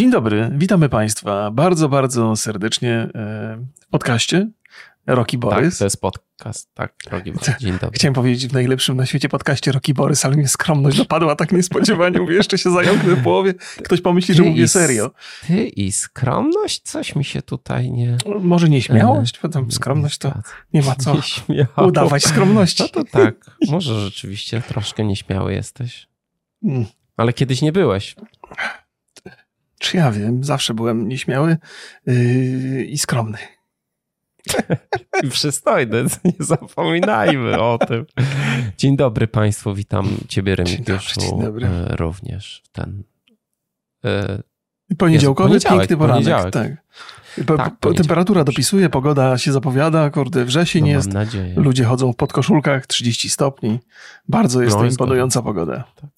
Dzień dobry, witamy Państwa bardzo, bardzo serdecznie e, w podcaście Roki Borys. Tak, to jest podcast, tak, Roki Borys. Dzień dobry. Chciałem powiedzieć w najlepszym na świecie podcaście Roki Borys, ale mnie skromność dopadła tak niespodziewanie. Mówię, jeszcze się zająknę w połowie. Ktoś pomyśli, że mówię serio. Ty i skromność? Coś mi się tutaj nie... Może nieśmiałość? Potem skromność to nie ma co udawać skromności. No to tak, może rzeczywiście troszkę nieśmiały jesteś. Mm. Ale kiedyś nie byłeś. Czy ja wiem, zawsze byłem nieśmiały yy, i skromny. I przystojny, nie zapominajmy o tym. Dzień dobry Państwu, witam Ciebie Remigiuszu dzień dobry, dzień dobry. również w ten... Yy, Poniedziałkowy, Jezu, piękny poranek. Tak. Po, tak, po, temperatura dopisuje, pogoda się zapowiada, kurde, wrzesień no, jest, nadzieję. ludzie chodzą w podkoszulkach, 30 stopni. Bardzo jest no, to imponująca pogoda. Tak.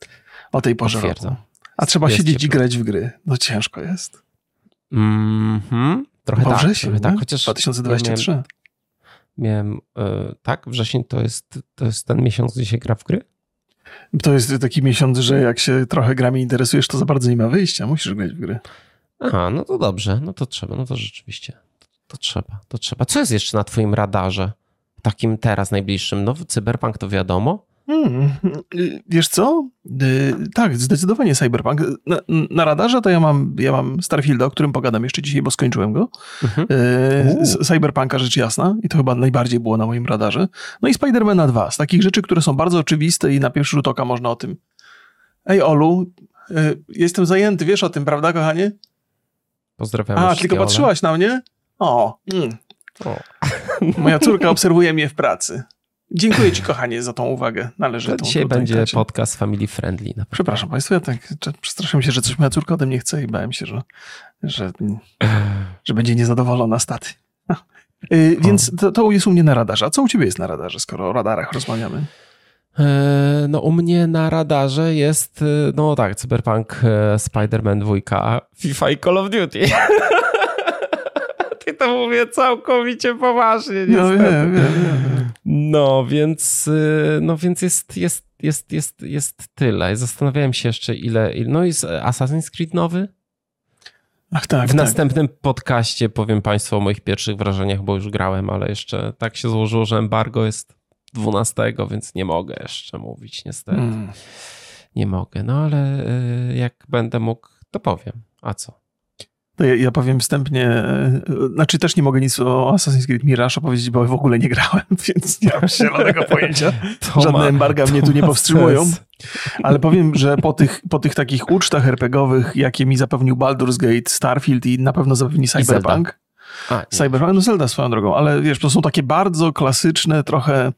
O tej porze roku. A trzeba jest siedzieć ciepło. i grać w gry. No ciężko jest. Mhm. Trochę tak, wrzesień, trochę tak, chociaż 2023. Miałem, miałem yy, tak, wrzesień to jest, to jest ten miesiąc, gdzie się gra w gry? To jest taki miesiąc, że jak się trochę grami interesujesz, to za bardzo nie ma wyjścia, musisz grać w gry. Aha, no to dobrze, no to trzeba, no to rzeczywiście, to, to trzeba, to trzeba. Co jest jeszcze na twoim radarze, takim teraz najbliższym? No Cyberpunk to wiadomo, Hmm, wiesz co? Y, tak, zdecydowanie Cyberpunk. Na, na, radarze to ja mam, ja mam Starfielda, o którym pogadam jeszcze dzisiaj, bo skończyłem go. Mhm. Y, Cyberpunka rzecz jasna i to chyba najbardziej było na moim radarze. No i Spidermana 2, z takich rzeczy, które są bardzo oczywiste i na pierwszy rzut oka można o tym. Ej Olu, y, jestem zajęty, wiesz o tym, prawda kochanie? Pozdrawiam. A, tylko patrzyłaś na mnie? O, mm. o. Moja córka obserwuje mnie w pracy. Dziękuję Ci, kochanie, za tą uwagę. Należy to Dzisiaj będzie podcast family friendly. Przepraszam Państwa, ja tak przestraszyłem się, że coś moja córka ode mnie chce i bałem się, że, że, że będzie niezadowolona staty. Yy, więc to, to jest u mnie na radarze. A co u Ciebie jest na radarze, skoro o radarach rozmawiamy? E, no, u mnie na radarze jest, e, no tak, Cyberpunk, e, Spider-Man 2, FIFA i Call of Duty. I to mówię całkowicie poważnie, niestety. No, wiem, wiem, wiem. no więc, y, no więc jest, jest, jest, jest, jest tyle. Zastanawiałem się jeszcze ile, no jest Assassin's Creed nowy? Ach tak, w tak. następnym podcaście powiem Państwu o moich pierwszych wrażeniach, bo już grałem, ale jeszcze tak się złożyło, że embargo jest 12, więc nie mogę jeszcze mówić, niestety. Hmm. Nie mogę, no ale y, jak będę mógł, to powiem. A co? To ja, ja, powiem wstępnie, e, znaczy też nie mogę nic o Assassin's Creed Mirage opowiedzieć, bo w ogóle nie grałem, więc nie mam zielonego pojęcia. Żadne ma, embarga mnie tu nie powstrzymują. Ale powiem, że po tych, po tych takich ucztach RPGowych, jakie mi zapewnił Baldur's Gate, Starfield i na pewno zapewni Cyberpunk, a, Cyberpunk, no Zelda swoją drogą, ale wiesz, to są takie bardzo klasyczne, trochę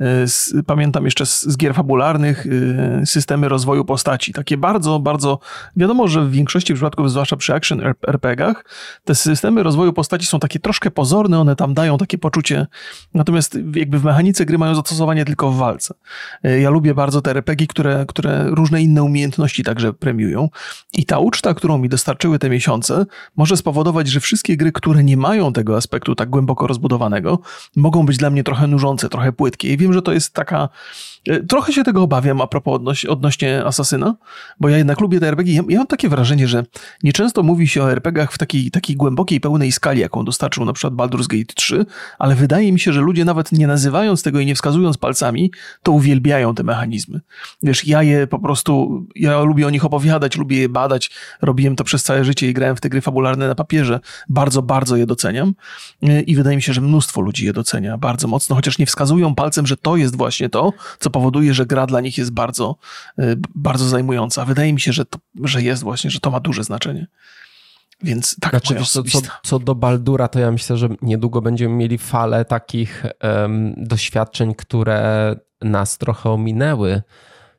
e, z, pamiętam jeszcze z, z, gier fabularnych y, systemy rozwoju postaci. Takie bardzo, bardzo, wiadomo, że w większości przypadków, zwłaszcza przy action RPGach, te systemy rozwoju postaci są takie troszkę pozorne, one tam dają takie poczucie, natomiast jakby w mechanice gry mają zastosowanie tylko w walce. Y, ja lubię bardzo te RPG, które, które różne inne umiejętności także premiują i ta uczta, którą mi dostarczyły te miesiące, może spowodować, że wszystkie gry, które nie mają tego aspektu tak głęboko rozbudowanego, mogą być dla mnie trochę nużące, trochę płytkie. I wiem, że to jest taka. E, trochę się tego obawiam a propos odnoś, odnośnie Asasyna, bo ja jednak lubię te RPG. Ja, ja, mam takie wrażenie, że nieczęsto mówi się o RPGach w takiej, takiej głębokiej, pełnej skali, jaką dostarczył na przykład Baldur's Gate 3, ale wydaje mi się, że ludzie nawet nie nazywając tego i nie wskazując palcami, to uwielbiają te mechanizmy. Wiesz, ja je po prostu, ja lubię o nich opowiadać, lubię je badać. Robiłem to przez całe życie i grałem w te gry fabularne na papierze. Bardzo, bardzo je doceniam e, i wydaje mi się, że mnóstwo ludzi je docenia bardzo mocno, chociaż nie wskazują palcem, że to jest właśnie to, co powoduje, że gra dla nich jest bardzo, e, bardzo zajmująca. Wydaje mi się, że, to, że jest właśnie, że to ma duże znaczenie. Więc tak znaczy, co, co, co, do Baldura, to ja myślę, że niedługo będziemy mieli falę takich um, doświadczeń, które nas trochę ominęły,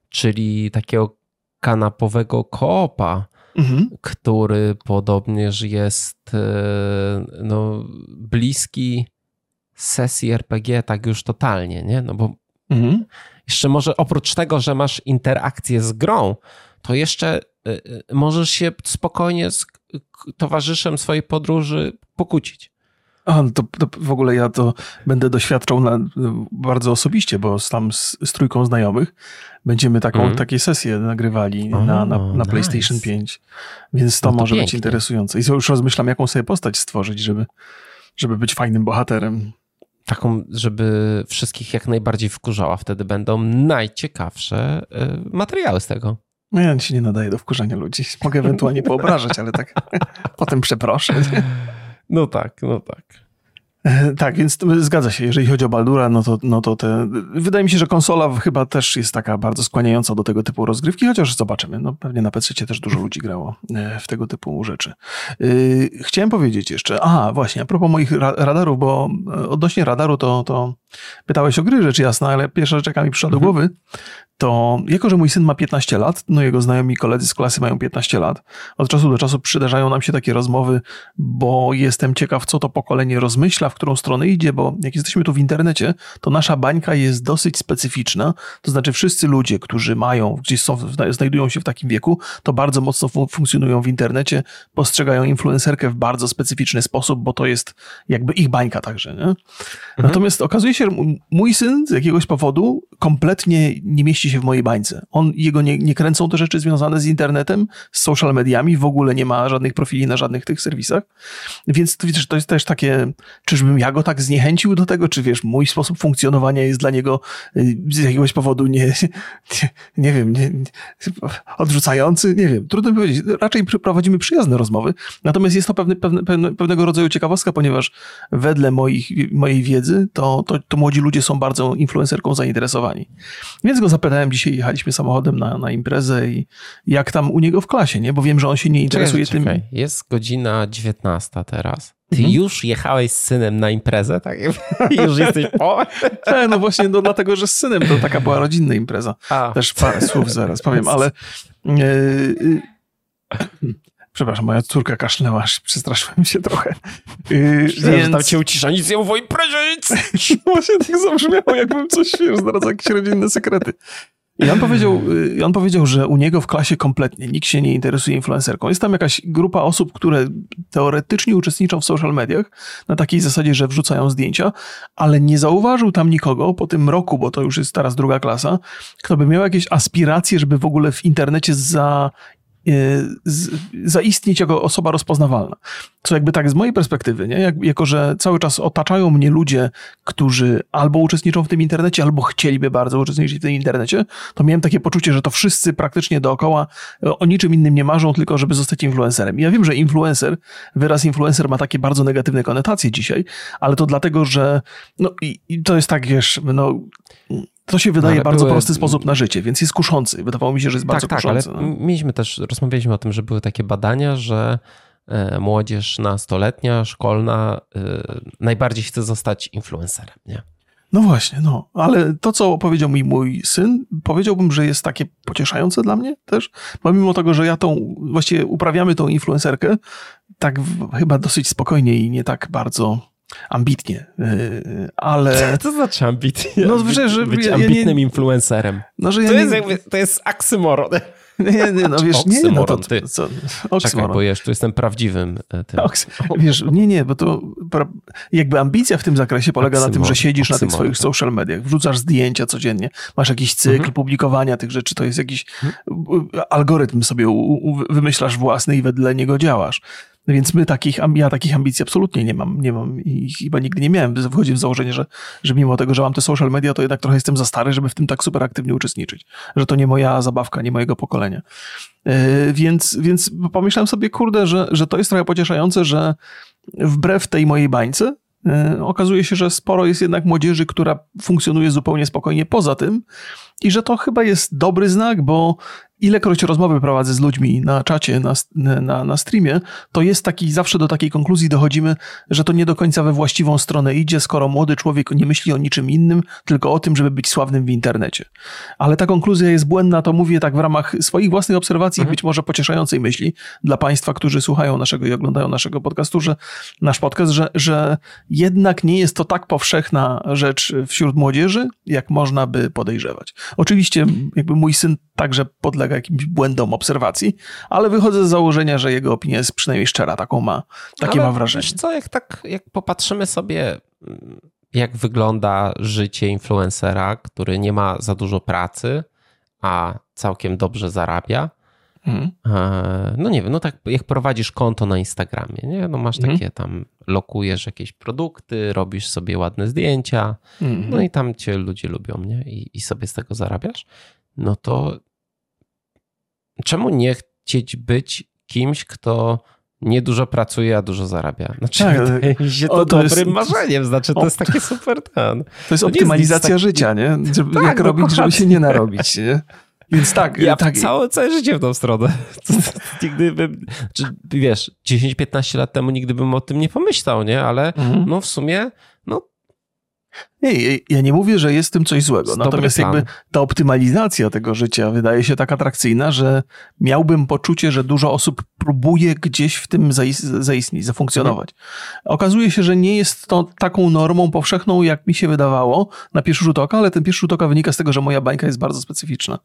czyli takiego kanapowego koopa, mhm. który podobnież jest e, no, bliski sesji RPG tak już totalnie, nie? No bo mhm. Jeszcze może oprócz tego, że masz interakcję z grą, to jeszcze e, e, możesz się spokojnie z towarzyszem swojej podróży pokłócić. A, no to, to, w ogóle ja to będę doświadczał na, bardzo osobiście, bo tam z, z trójką znajomych będziemy taką, mm. takie sesje nagrywali na, na, na nice. PlayStation 5, więc to, no to może pięknie. być interesujące. I już rozmyślam, jaką sobie postać stworzyć, żeby, żeby być fajnym bohaterem. Taką, żeby wszystkich jak najbardziej wkurzała. Wtedy będą najciekawsze y, materiały z tego. No ja się nie nadaję do wkurzania ludzi. Mogę ewentualnie poobrażać, ale tak potem przeproszę. No tak, no tak. E, tak, więc zgadza się. Jeżeli chodzi o Baldura, no to, no to te. Wydaje mi się, że konsola chyba też jest taka bardzo skłaniająca do tego typu rozgrywki, chociaż zobaczymy. No pewnie na PC też dużo ludzi grało e, w tego typu rzeczy. E, chciałem powiedzieć jeszcze, a właśnie, a propos moich radarów, bo odnośnie radaru to, to pytałeś o gry, rzecz jasna, ale pierwsza rzecz, jaka mi przyszła do mhm. głowy, to jako, że mój syn ma 15 lat, no jego znajomi koledzy z klasy mają 15 lat, od czasu do czasu przydarzają nam się takie rozmowy, bo jestem ciekaw, co to pokolenie rozmyśla, w którą stronę idzie, bo jak jesteśmy tu w internecie, to nasza bańka jest dosyć specyficzna, to znaczy wszyscy ludzie, którzy mają, gdzieś są, znajdują się w takim wieku, to bardzo mocno funkcjonują w internecie, postrzegają influencerkę w bardzo specyficzny sposób, bo to jest jakby ich bańka także. Nie? Mhm. Natomiast okazuje się, że mój syn z jakiegoś powodu kompletnie nie mieści się w mojej bańce. On, jego nie, nie kręcą te rzeczy związane z internetem, z social mediami, w ogóle nie ma żadnych profili na żadnych tych serwisach. Więc to, wiesz, to jest też takie, czyżbym ja go tak zniechęcił do tego, czy wiesz, mój sposób funkcjonowania jest dla niego y, z jakiegoś powodu nie, nie, nie wiem, nie, odrzucający, nie wiem, trudno powiedzieć. Raczej prowadzimy przyjazne rozmowy, natomiast jest to pewne, pewne, pewnego rodzaju ciekawostka, ponieważ wedle moich, mojej wiedzy to, to, to młodzi ludzie są bardzo influencerką zainteresowani. Więc go zapytałem, zapytałem dzisiaj, jechaliśmy samochodem na, na imprezę i jak tam u niego w klasie, nie? Bo wiem, że on się nie interesuje czekaj, tym. Czekaj. Jest godzina 19 teraz. Ty mhm. już jechałeś z synem na imprezę, tak? już jesteś po? tak, no właśnie, no dlatego, że z synem to taka była rodzinna impreza. A. Też parę słów zaraz powiem, ale... Yy, yy, Przepraszam, moja córka kaszlnęła, aż przestraszyłem się trochę. Yy, więc... tam cię ucisza, nic nie mów imprezie, Właśnie tak zabrzmiało, jakbym coś, wiesz, zaraz jakieś rodzinne sekrety. I on powiedział, y, on powiedział, że u niego w klasie kompletnie nikt się nie interesuje influencerką. Jest tam jakaś grupa osób, które teoretycznie uczestniczą w social mediach na takiej zasadzie, że wrzucają zdjęcia, ale nie zauważył tam nikogo po tym roku, bo to już jest teraz druga klasa, kto by miał jakieś aspiracje, żeby w ogóle w internecie za Y, zaistnieć jako osoba rozpoznawalna. Co jakby tak z mojej perspektywy, nie? Jak, jako że cały czas otaczają mnie ludzie, którzy albo uczestniczą w tym internecie, albo chcieliby bardzo uczestniczyć w tym internecie, to miałem takie poczucie, że to wszyscy praktycznie dookoła e, o niczym innym nie marzą, tylko żeby zostać influencerem. Ja wiem, że influencer, wyraz influencer ma takie bardzo negatywne konotacje dzisiaj, ale to dlatego, że no i, i to jest tak, wiesz, no to się wydaje no, bardzo były... prosty sposób na życie, więc jest kuszący. Wydawało mi się, że jest tak, bardzo tak, kuszący. Ale no. mieliśmy też, rozmawialiśmy o tym, że były takie badania, że e, młodzież nastoletnia, szkolna e, najbardziej chce zostać influencerem, nie? No właśnie, no. Ale to, co powiedział mi mój syn, powiedziałbym, że jest takie pocieszające dla mnie też, pomimo tego, że ja tą, właściwie uprawiamy tą influencerkę tak w, chyba dosyć spokojnie i nie tak bardzo ambitnie, y, ale... Co to znaczy ambitnie? No, że, że być ja, ambitnym ja influencerem. No, że ja to, nie... jest jakby, to jest aksymoron. Nie, nie, no wiesz, nie, no to, ty. Co, Czekaj, bo jeszcze tu jestem prawdziwym e, tym. Oks, wiesz, nie, nie, bo to jakby ambicja w tym zakresie polega na tym, że siedzisz na tych swoich tak. social mediach, wrzucasz zdjęcia codziennie, masz jakiś cykl mhm. publikowania tych rzeczy, to jest jakiś mhm. algorytm sobie wymyślasz własny i wedle niego działasz. Więc my takich, ja takich ambicji absolutnie nie mam, nie mam i chyba nigdy nie miałem. Wchodzę w założenie, że, że mimo tego, że mam te social media, to jednak trochę jestem za stary, żeby w tym tak super aktywnie uczestniczyć. Że to nie moja zabawka, nie mojego pokolenia. Yy, więc, więc pomyślałem sobie, kurde, że, że to jest trochę pocieszające, że wbrew tej mojej bańce, yy, okazuje się, że sporo jest jednak młodzieży, która funkcjonuje zupełnie spokojnie poza tym i że to chyba jest dobry znak, bo ilekroć rozmowy prowadzę z ludźmi na czacie, na, na, na streamie, to jest taki, zawsze do takiej konkluzji dochodzimy, że to nie do końca we właściwą stronę idzie, skoro młody człowiek nie myśli o niczym innym, tylko o tym, żeby być sławnym w internecie. Ale ta konkluzja jest błędna, to mówię tak w ramach swoich własnych obserwacji, mhm. być może pocieszającej myśli dla Państwa, którzy słuchają naszego i oglądają naszego podcastu, że nasz podcast, że, że jednak nie jest to tak powszechna rzecz wśród młodzieży, jak można by podejrzewać. Oczywiście jakby mój syn także podlega jakimś błędom obserwacji, ale wychodzę z założenia, że jego opinia jest przynajmniej szczera, taką ma, takie ale ma wrażenie. Wiesz co, jak tak, jak popatrzymy sobie jak wygląda życie influencera, który nie ma za dużo pracy, a całkiem dobrze zarabia. E, no nie wiem, no tak jak prowadzisz konto na Instagramie, nie? No masz mhm. takie tam, lokujesz jakieś produkty, robisz sobie ładne zdjęcia, mhm. no i tam cię ludzie lubią, nie? I, I sobie z tego zarabiasz. No to czemu nie chcieć być kimś, kto niedużo pracuje, a dużo zarabia. Znaczy, tak, wydaje mi się to, to dobrym jest, marzeniem, znaczy to jest takie super ten. To jest optymalizacja tak... życia, nie? Żeby, tak, jak no robić, żeby się nie narobić, nie? Więc tak. Ja tak. całe, całe życie w tą stronę. nigdy bym, czy, wiesz, 10-15 lat temu nigdy bym o tym nie pomyślał, nie? Ale mhm. no w sumie, no nie, ja nie mówię, że jest w tym coś złego. Natomiast jakby ta optymalizacja tego życia wydaje się tak atrakcyjna, że miałbym poczucie, że dużo osób próbuje gdzieś w tym zaistnieć, zafunkcjonować. Mhm. Okazuje się, że nie jest to taką normą powszechną, jak mi się wydawało na pierwszy rzut oka, ale ten pierwszy rzut oka wynika z tego, że moja bańka jest bardzo specyficzna.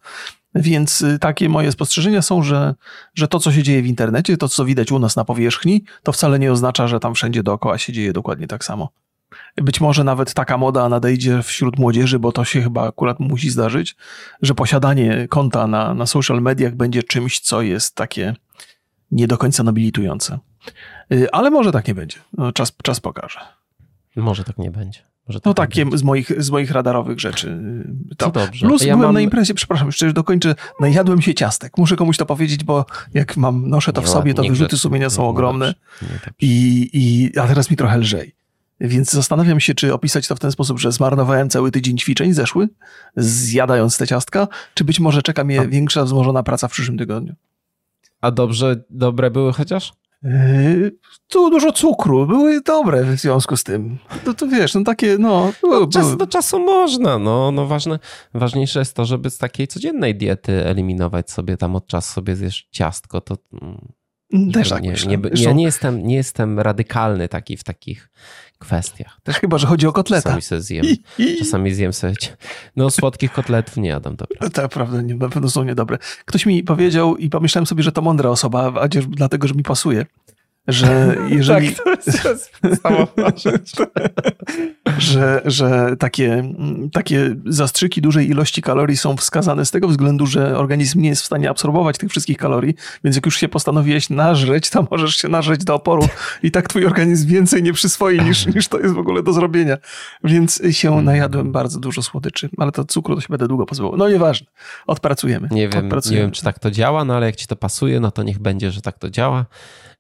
Więc y, takie moje spostrzeżenia są, że, że to, co się dzieje w internecie, to, co widać u nas na powierzchni, to wcale nie oznacza, że tam wszędzie dookoła się dzieje dokładnie tak samo. Być może nawet taka moda nadejdzie wśród młodzieży, bo to się chyba akurat musi zdarzyć, że posiadanie konta na, na social mediach będzie czymś, co jest takie nie do końca nobilitujące. Y, ale może tak nie będzie. No, czas, czas pokaże. Może tak nie będzie. Tak no takie z moich, z moich radarowych rzeczy. To. dobrze. Plus ja byłem mam... na imprezie, przepraszam, jeszcze dokończę, najadłem się ciastek. Muszę komuś to powiedzieć, bo jak mam, noszę to w sobie, to wyrzuty sumienia są ogromne. I, i, a teraz mi trochę lżej. Więc zastanawiam się, czy opisać to w ten sposób, że zmarnowałem cały tydzień ćwiczeń, zeszły, zjadając te ciastka, czy być może czeka mnie A. większa wzmożona praca w przyszłym tygodniu. A dobrze, dobre były chociaż? Yy, tu dużo cukru, były dobre w związku z tym. No to wiesz, no takie, no... No czas były. do czasu można, no, no ważne, ważniejsze jest to, żeby z takiej codziennej diety eliminować sobie tam od czasu sobie zjesz ciastko, to... Mm, Też tak nie, nie, nie, ja nie jestem, nie jestem radykalny taki w takich kwestiach. Też chyba, że chodzi o kotleta. Czasami sobie zjem, czasami zjem sobie. No słodkich kotletów nie jadam, dobra. Tak, prawda, nie, na pewno są niedobre. Ktoś mi powiedział i pomyślałem sobie, że to mądra osoba, a dlatego, że mi pasuje że jeżeli... tak, to jest że, że takie, takie zastrzyki dużej ilości kalorii są wskazane z tego względu, że organizm nie jest w stanie absorbować tych wszystkich kalorii, więc jak już się postanowiłeś nażreć, to możesz się nażreć do oporu i tak twój organizm więcej nie przyswoi niż, niż to jest w ogóle do zrobienia. Więc się najadłem bardzo dużo słodyczy, ale to cukru to się będę długo pozbywał. No nieważne, odpracujemy. Nie wiem, odpracujemy. nie wiem, czy tak to działa, no ale jak ci to pasuje, no to niech będzie, że tak to działa.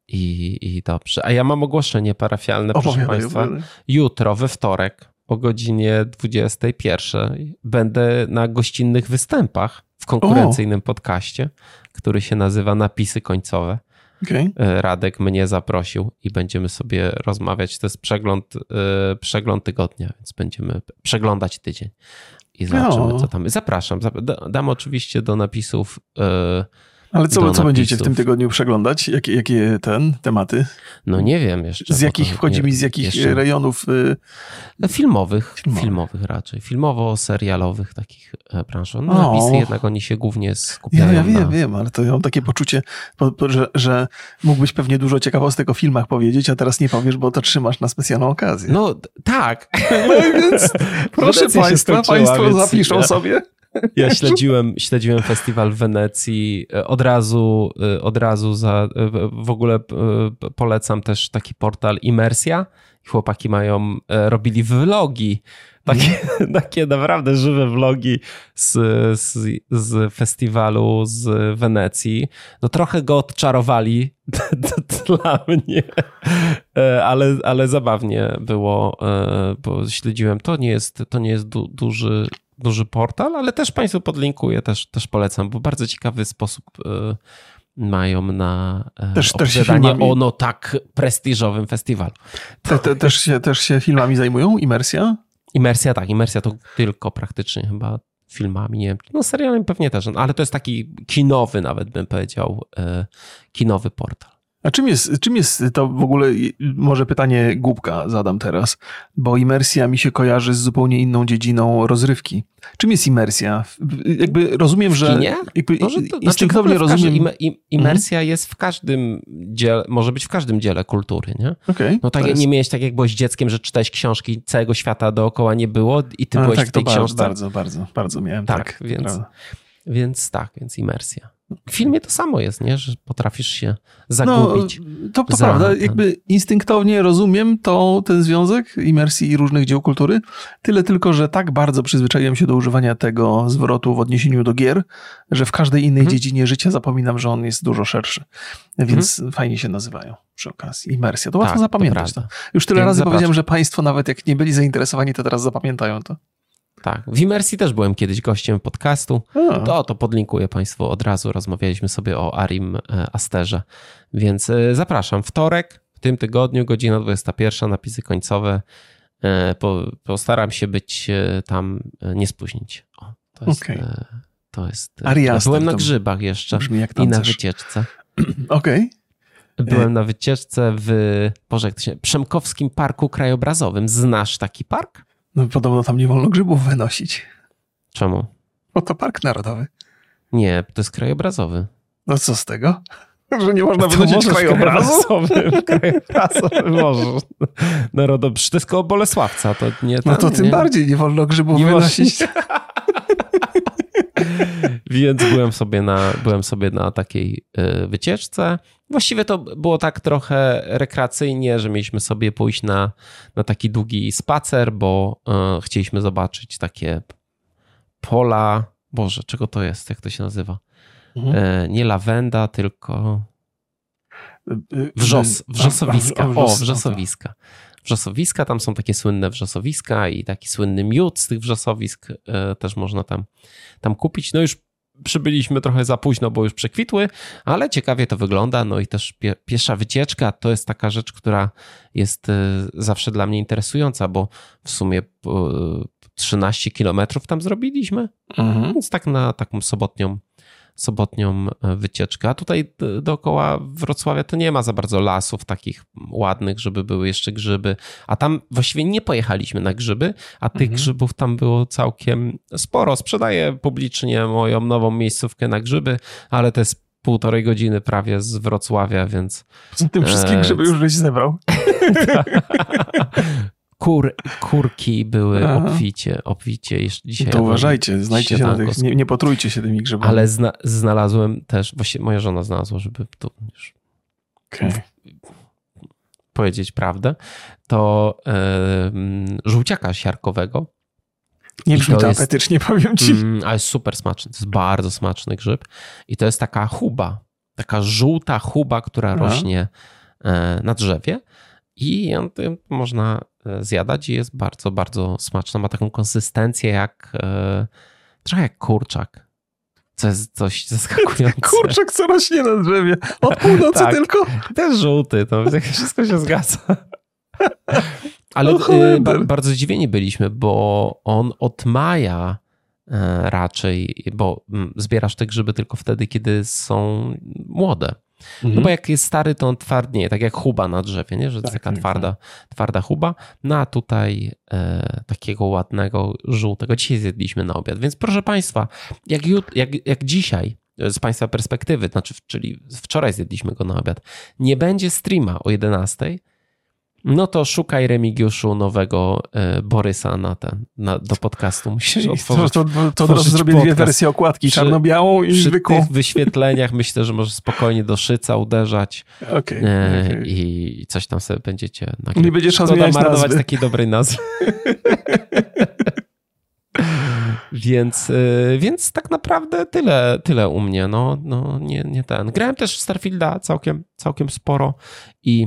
I, I dobrze. A ja mam ogłoszenie parafialne, proszę Państwa. Opowiadaj. Jutro, we wtorek, o godzinie 21 będę na gościnnych występach w konkurencyjnym o. podcaście, który się nazywa Napisy Końcowe. Okay. E, Radek mnie zaprosił i będziemy sobie rozmawiać. To jest przegląd, e, przegląd tygodnia, więc będziemy przeglądać tydzień i zobaczymy, no. co tam. Zapraszam. Dam oczywiście do napisów e, ale co, co będziecie w tym tygodniu przeglądać? Jakie, jakie ten tematy? No nie wiem jeszcze. Z jakich wchodzi mi, z jakich jeszcze... rejonów? Y... Filmowych, filmowych, filmowych raczej. Filmowo-serialowych takich e, branż. No o. napisy jednak oni się głównie skupiają Ja, ja wiem, na... wiem, ale to ja mam takie poczucie, że, że mógłbyś pewnie dużo ciekawostek o filmach powiedzieć, a teraz nie powiesz, bo to trzymasz na specjalną okazję. No tak. No więc proszę Państwa, Państwo zapiszą ja... sobie. Ja śledziłem, śledziłem festiwal w Wenecji. E, od razu, e, od razu za, e, w ogóle polecam też taki portal Immersja. Chłopaki mają, robili vlogi, takie, takie naprawdę żywe vlogi z, z, z festiwalu z Wenecji. No trochę go odczarowali dla mnie, ale, ale zabawnie było, bo śledziłem. To nie jest, to nie jest du, duży duży portal, ale też Państwu podlinkuję, też, też polecam, bo bardzo ciekawy sposób e, mają na e, też, filmami... o no tak prestiżowym festiwalu. Te, te, też, się, też się filmami zajmują? Imersja? Imersja, tak. Imersja to tylko praktycznie chyba filmami, nie. No serialem pewnie też, ale to jest taki kinowy nawet bym powiedział, e, kinowy portal. A czym jest, czym jest to w ogóle, może pytanie głupka zadam teraz, bo imersja mi się kojarzy z zupełnie inną dziedziną rozrywki. Czym jest imersja? Jakby rozumiem, że... Jakby może to, instynktownie znaczy rozumiem... Im, im, imersja mhm. jest w każdym dziele, może być w każdym dziele kultury, nie? Okay, no tak, jest... nie miałeś tak jak byłeś dzieckiem, że czytałeś książki, całego świata dookoła nie było i ty A, byłeś tak, w tej to książce. Bardzo, bardzo, bardzo miałem, tak. tak więc, więc tak, więc imersja. W filmie to samo jest, nie? że potrafisz się zagubić. No, to, to prawda, ten... jakby instynktownie rozumiem to, ten związek imersji i różnych dzieł kultury, tyle tylko, że tak bardzo przyzwyczaiłem się do używania tego zwrotu w odniesieniu do gier, że w każdej innej mhm. dziedzinie życia zapominam, że on jest dużo szerszy, więc mhm. fajnie się nazywają przy okazji. Imersja, to łatwo tak, zapamiętać. To Już tyle więc razy zapraszam. powiedziałem, że państwo nawet jak nie byli zainteresowani, to teraz zapamiętają to. Tak, w Imersji też byłem kiedyś gościem podcastu. To, to podlinkuję Państwu od razu. Rozmawialiśmy sobie o Arim e, Asterze. Więc e, zapraszam. Wtorek w tym tygodniu, godzina 21, napisy końcowe. E, postaram się być tam, nie spóźnić. O, to jest. Okay. To jest Ariaster, byłem na grzybach jeszcze i na wycieczce. Okej. Okay. Byłem na wycieczce w Boże, się, Przemkowskim Parku Krajobrazowym. Znasz taki park? No podobno tam nie wolno grzybów wynosić. Czemu? Bo to park narodowy. Nie, to jest krajobrazowy. No co z tego? Że nie można wynosić krajobrazu? Krajobrazowy możesz. Narodowy. To jest koło Bolesławca. To nie tam, no to tym nie? bardziej nie wolno grzybów nie wynosić. Więc byłem sobie na, byłem sobie na takiej y, wycieczce. Właściwie to było tak trochę rekreacyjnie, że mieliśmy sobie pójść na, na taki długi spacer, bo y, chcieliśmy zobaczyć takie pola. Boże, czego to jest? Jak to się nazywa? Mhm. E, nie lawenda, tylko wrzos, wrzosowiska. O, wrzosowiska. Wrzosowiska, tam są takie słynne wrzosowiska i taki słynny miód z tych wrzosowisk e, też można tam, tam kupić. No już przybyliśmy trochę za późno, bo już przekwitły, ale ciekawie to wygląda. No i też pie, piesza wycieczka to jest taka rzecz, która jest e, zawsze dla mnie interesująca, bo w sumie 13 kilometrów tam zrobiliśmy, mhm. więc tak na taką sobotnią sobotnią e, wycieczkę. A tutaj dookoła Wrocławia to nie ma za bardzo lasów takich ładnych, żeby były jeszcze grzyby. A tam właściwie nie pojechaliśmy na grzyby, a tych mhm. grzybów tam było całkiem sporo. Sprzedaję publicznie moją nową miejscówkę na grzyby, ale to jest półtorej godziny prawie z Wrocławia, więc... Z tym wszystkim grzyby już żeś zebrał. Kur, kurki były Aha. obficie, obficie dzisiaj. To uważajcie, znajdźcie się na tych, nie, nie potrójcie się tymi grzybami. Ale zna, znalazłem też, właściwie moja żona znalazła, żeby tu już okay. powiedzieć prawdę, to yy, żółciaka siarkowego. Nie brzmi to, to apetycznie, powiem ci. Mm, ale jest super smaczny, to jest bardzo smaczny grzyb. I to jest taka chuba, taka żółta chuba, która Aha. rośnie e, na drzewie i ją można zjadać i jest bardzo, bardzo smaczna. Ma taką konsystencję jak e, trochę jak kurczak. Co jest coś zaskakujące. Kurczak co rośnie na drzewie. Od północy tak, tylko. Też żółty, to wszystko się zgadza. Ale no, bardzo zdziwieni byliśmy, bo on od maja raczej, bo mm, zbierasz te grzyby tylko wtedy, kiedy są młode. Mhm. No bo jak jest stary, to on twardnieje, tak jak huba na drzewie, nie? że to tak, taka tak, twarda, tak. twarda huba. No a tutaj e, takiego ładnego, żółtego dzisiaj zjedliśmy na obiad. Więc proszę Państwa, jak, jak, jak dzisiaj z Państwa perspektywy, znaczy, czyli wczoraj zjedliśmy go na obiad, nie będzie streama o 11, no to szukaj Remigiuszu nowego e, Borysa na ten, na, do podcastu. Musisz otworzyć, to, to, to od razu zrobię dwie wersje okładki, czarno-białą i przy zwykłą. tych wyświetleniach myślę, że możesz spokojnie do szyca uderzać okay, e, okay. i coś tam sobie będziecie nagrywać. Nie będziesz Szkoda marnować takiej dobrej nazwy. Więc, e, więc tak naprawdę tyle, tyle u mnie. No, no nie, nie ten. Grałem też w Starfielda całkiem, całkiem sporo i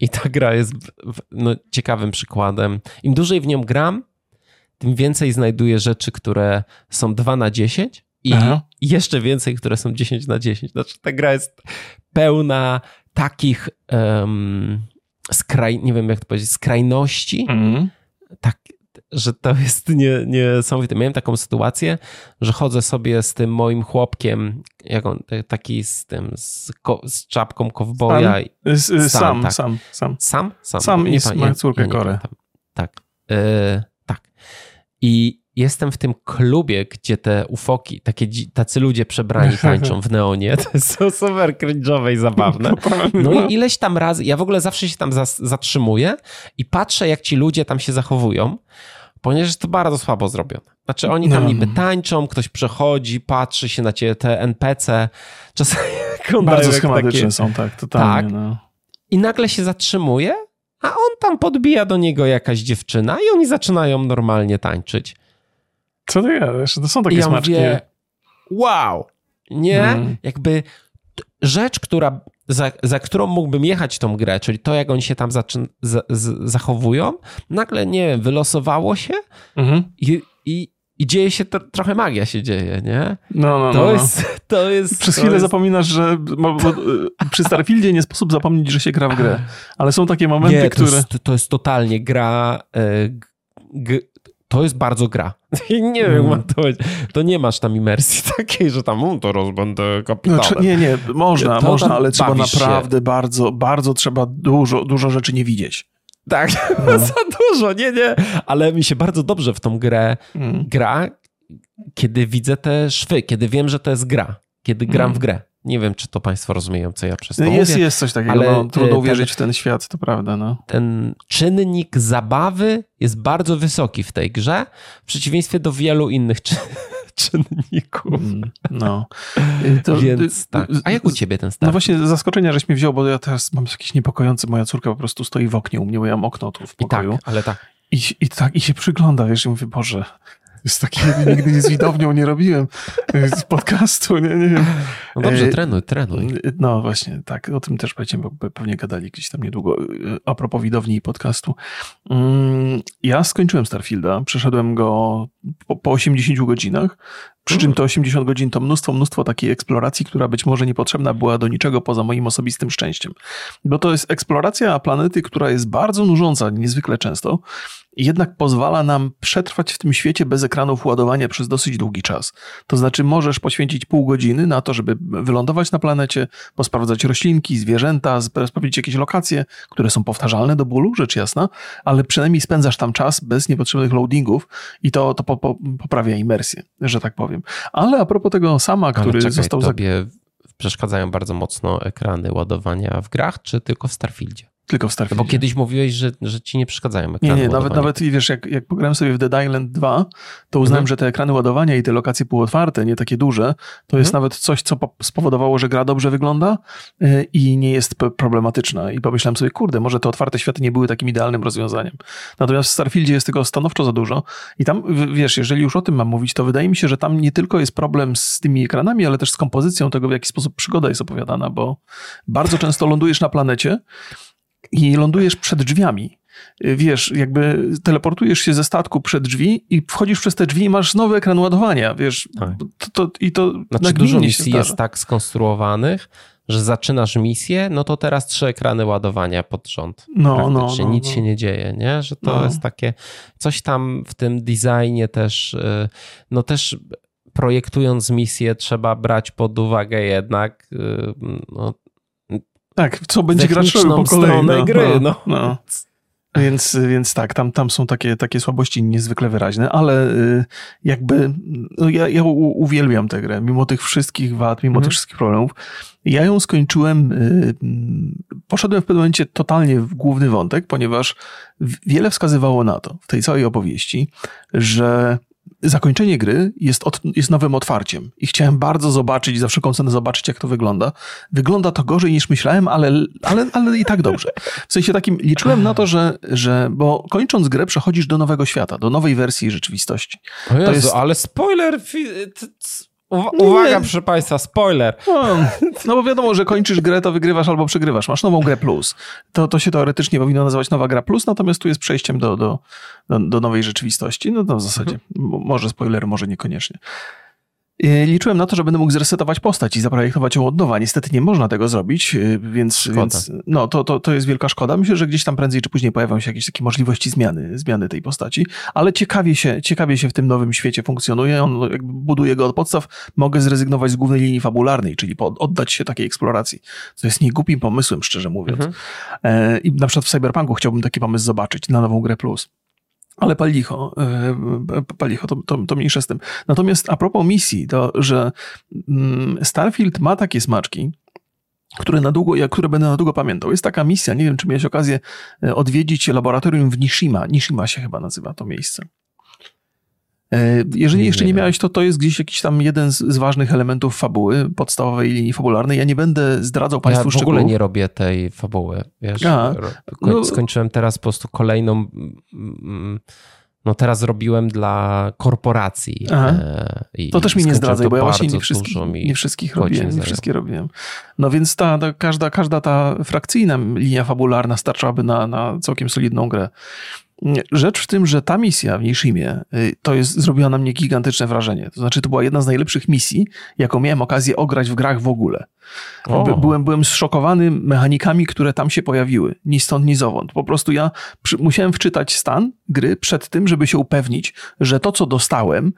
I ta gra jest no, ciekawym przykładem. Im dłużej w nią gram, tym więcej znajduję rzeczy, które są 2 na 10 i Aha. jeszcze więcej, które są 10 na 10. Znaczy, ta gra jest pełna takich um, skraj, nie wiem jak to powiedzieć, skrajności. Mm. Tak, że to jest nie, niesamowite. Miałem taką sytuację, że chodzę sobie z tym moim chłopkiem, jak on, taki z tym, z, ko, z czapką kowboja. Sam, sam, tak. sam, sam. Sam? Sam, sam i ma córkę ja Korę. Tak, yy, tak. I jestem w tym klubie, gdzie te ufoki, takie, tacy ludzie przebrani tańczą w neonie. To jest super cringe'owe i zabawne. No i ileś tam razy, ja w ogóle zawsze się tam zatrzymuję i patrzę, jak ci ludzie tam się zachowują, ponieważ to bardzo słabo zrobione. Znaczy oni tam no. niby tańczą, ktoś przechodzi, patrzy się na ciebie, te NPC, czasami Bardzo schematyczne takie... są, tak, totalnie. Tak. No. I nagle się zatrzymuje, a on tam podbija do niego jakaś dziewczyna i oni zaczynają normalnie tańczyć. Co ty gadasz? To są takie I ja smaczki. Mówię, wow! Nie? Mm. Jakby rzecz, która, za, za, którą mógłbym jechać tą grę, czyli to, jak oni się tam zaczyn, z, z, zachowują, nagle, nie wiem, wylosowało się -hmm. i, i, i dzieje się, to, trochę magia się dzieje, nie? No, no, to no. Jest, to jest... Przez to chwilę jest... zapominasz, że bo, bo, przy Starfieldzie nie sposób zapomnieć, że się gra w grę, ale są takie momenty, nie, które... To jest, to jest totalnie gra... Y, to jest bardzo gra. nie wiem, mm. to, to nie masz tam imersji takiej, że tam um, teraz będę kapitanem. Znaczy, nie, nie, można, to można, ale trzeba naprawdę się. bardzo, bardzo trzeba dużo, dużo rzeczy nie widzieć. Tak, no. za dużo, nie, nie, ale mi się bardzo dobrze w tą grę mm. gra, kiedy widzę te szwy, kiedy wiem, że to jest gra, kiedy gram mm. w grę. Nie wiem, czy to Państwo rozumieją, co ja przez to jest, mówię. Jest coś takiego, ale no, trudno ten, uwierzyć w ten świat, to prawda. No. Ten czynnik zabawy jest bardzo wysoki w tej grze, w przeciwieństwie do wielu innych czy, czynników. Mm, no. To, Więc tak. A jak u ciebie ten start? No właśnie zaskoczenia, żeś mnie wziął, bo ja teraz mam jakiś niepokojący, moja córka po prostu stoi w oknie u mnie, bo ja mam okno tu w pokoju. I tak, ale tak. I, I tak, i się przygląda, wiesz, i mówię, Boże, jest takie, nigdy z widownią nie robiłem z podcastu, nie, nie wiem. No dobrze, e, trenuj, trenuj. No właśnie, tak, o tym też będziemy pewnie gadali gdzieś tam niedługo, e, a propos widowni i podcastu. Mm, ja skończyłem Starfielda, przeszedłem go po, po 80 godzinach, przy czym te 80 godzin to mnóstwo, mnóstwo takiej eksploracji, która być może niepotrzebna była do niczego poza moim osobistym szczęściem. Bo to jest eksploracja planety, która jest bardzo nużąca niezwykle często jednak pozwala nam przetrwać w tym świecie bez ekranów ładowania przez dosyć długi czas. To znaczy, możesz poświęcić pół godziny na to, żeby wylądować na planecie, posprawdzać roślinki, zwierzęta, sprawdzić jakieś lokacje, które są powtarzalne do bólu, rzecz jasna, ale przynajmniej spędzasz tam czas bez niepotrzebnych loadingów i to, to po, po, poprawia imersję, że tak powiem. Ale a propos tego sama, który czekaj, został... Tobie przeszkadzają bardzo mocno ekrany ładowania w grach, czy tylko w Starfieldzie? Tylko w Starfieldzie. Bo kiedyś mówiłeś, że, że ci nie przeszkadzają ekrany Nie, nie, nawet, nawet wiesz, jak, jak pograłem sobie w Dead Island 2, to uznałem, mhm. że te ekrany ładowania i te lokacje półotwarte, nie takie duże, to jest mhm. nawet coś, co spowodowało, że gra dobrze wygląda y, i nie jest problematyczna. I pomyślałem sobie, kurde, może te otwarte światy nie były takim idealnym rozwiązaniem. Natomiast w Starfieldzie jest tego stanowczo za dużo. I tam, wiesz, jeżeli już o tym mam mówić, to wydaje mi się, że tam nie tylko jest problem z tymi ekranami, ale też z kompozycją tego, w jaki sposób przygoda jest opowiadana, bo bardzo często lądujesz na planecie, i lądujesz przed drzwiami. Wiesz, jakby teleportujesz się ze statku przed drzwi i wchodzisz przez te drzwi i masz nowy ekran ładowania, wiesz. Tak. To, to, I to znaczy dużo misji jest tak skonstruowanych, że zaczynasz misję, no to teraz trzy ekrany ładowania pod rząd. No, no, no, Nic no. się nie dzieje, nie? Że to no. jest takie, coś tam w tym designie też, y, no też projektując misję trzeba brać pod uwagę jednak y, no, tak, co będzie grać po kolei. No, gry, no. no. no. Więc, więc tak, tam, tam są takie, takie słabości niezwykle wyraźne, ale y, jakby no ja, ja uwielbiam tę grę, mimo tych wszystkich wad, mimo mhm. tych wszystkich problemów. Ja ją skończyłem, y, poszedłem w pewnym momencie totalnie w główny wątek, ponieważ wiele wskazywało na to w tej całej opowieści, że zakończenie gry jest, od, jest nowym otwarciem i chciałem bardzo zobaczyć, za wszelką cenę zobaczyć, jak to wygląda. Wygląda to gorzej niż myślałem, ale, ale, ale i tak dobrze. W sensie takim liczyłem na to, że, że bo kończąc grę przechodzisz do nowego świata, do nowej wersji rzeczywistości. O Jezu, to jest... ale spoiler... Uwaga, proszę Państwa, spoiler. No, no, bo wiadomo, że kończysz grę, to wygrywasz albo przegrywasz. Masz nową grę plus. To, to się teoretycznie powinno nazywać nowa gra plus, natomiast tu jest przejściem do, do, do, do nowej rzeczywistości. No to w zasadzie może spoiler, może niekoniecznie. Y, liczyłem na to, że będę mógł zresetować postać i zaprojektować ją od nowa. Niestety nie można tego zrobić, y, więc, więc no, to, to, to jest wielka szkoda. Myślę, że gdzieś tam prędzej czy później pojawią się jakieś takie możliwości zmiany, zmiany tej postaci, ale ciekawie się, ciekawie się w tym nowym świecie funkcjonuje. On jakby buduje go od podstaw. Mogę zrezygnować z głównej linii fabularnej, czyli oddać się takiej eksploracji, co jest niegłupim pomysłem, szczerze mówiąc. Mhm. E, I na przykład w Cyberpunku chciałbym taki pomysł zobaczyć na nową grę plus. Ale palicho, e, palicho to, to, to mniejsze z tym. Natomiast a propos misji, to że mm, Starfield ma takie smaczki, które, na długo, które będę na długo pamiętał. Jest taka misja, nie wiem, czy miałeś okazję e, odwiedzić laboratorium w Nishima. Nishima się chyba nazywa to miejsce. E, jeżeli jeszcze nie, nie miałeś, to to jest gdzieś jakiś tam jeden z, z, ważnych elementów fabuły, podstawowej linii fabularnej. Ja nie będę zdradzał Państwu szczegółów. Ja w ogóle nie robię tej fabuły. Wiesz, A, no, skończyłem teraz po prostu kolejną... Mm, mm, no teraz zrobiłem dla korporacji. E, to też mi nie zdradzaj, bo ja właśnie nie, wszystkich, nie wszystkich robiłem. Nie wszystkie robiłem. No więc ta, ta, każda, każda ta frakcyjna linia fabularna starczałaby na, na całkiem solidną grę. Rzecz w tym, że ta misja w Nishimie y, to jest, zrobiła na mnie gigantyczne wrażenie. To znaczy, to była jedna z najlepszych misji, jaką miałem okazję ograć w grach w ogóle. Byłem, byłem zszokowany mechanikami, które tam się pojawiły. Ni stąd, ni zowąd. Po prostu ja przy, musiałem wczytać stan gry przed tym, żeby się upewnić, że to, co dostałem,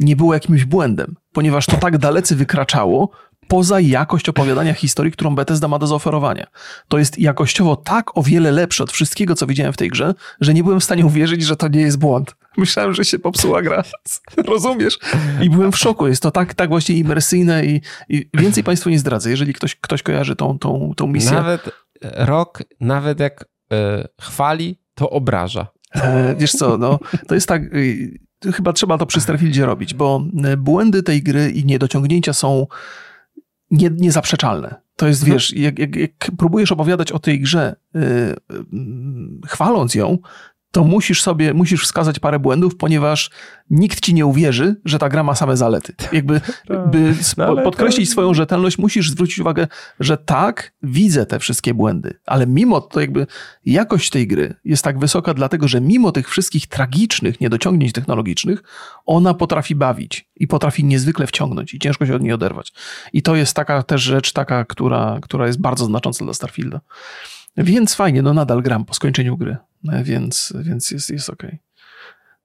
nie było jakimś błędem, ponieważ to tak dalece wykraczało poza jakość opowiadania historii, którą Bethesda ma do zaoferowania. To jest jakościowo tak o wiele lepsze od wszystkiego, co widziałem w tej grze, że nie byłem w stanie uwierzyć, że to nie jest błąd. Myślałem, że się popsuła gra. Rozumiesz? I byłem w szoku. Jest to tak, tak właśnie imersyjne i, i więcej Państwu nie zdradzę, jeżeli ktoś, ktoś kojarzy tą, tą, tą misję. Nawet rok, nawet jak e, chwali, to obraża. E, wiesz co, no, to jest tak, y, chyba trzeba to przy Starfieldzie robić, bo e, błędy tej gry i niedociągnięcia są nie, niezaprzeczalne. To jest, mhm. wiesz, jak, jak, jak, próbujesz opowiadać o tej grze, yy, chwaląc ją, to musisz sobie, musisz wskazać parę błędów, ponieważ nikt ci nie uwierzy, że ta gra ma same zalety. Jakby tak. by no, podkreślić to... swoją rzetelność, musisz zwrócić uwagę, że tak, widzę te wszystkie błędy, ale mimo to jakby jakość tej gry jest tak wysoka, dlatego że mimo tych wszystkich tragicznych niedociągnięć technologicznych, ona potrafi bawić i potrafi niezwykle wciągnąć i ciężko się od niej oderwać. I to jest taka też rzecz taka, która, która jest bardzo znacząca dla Starfielda. Więc fajnie, no nadal gram po skończeniu gry, e, więc, więc jest, jest okej. Okay.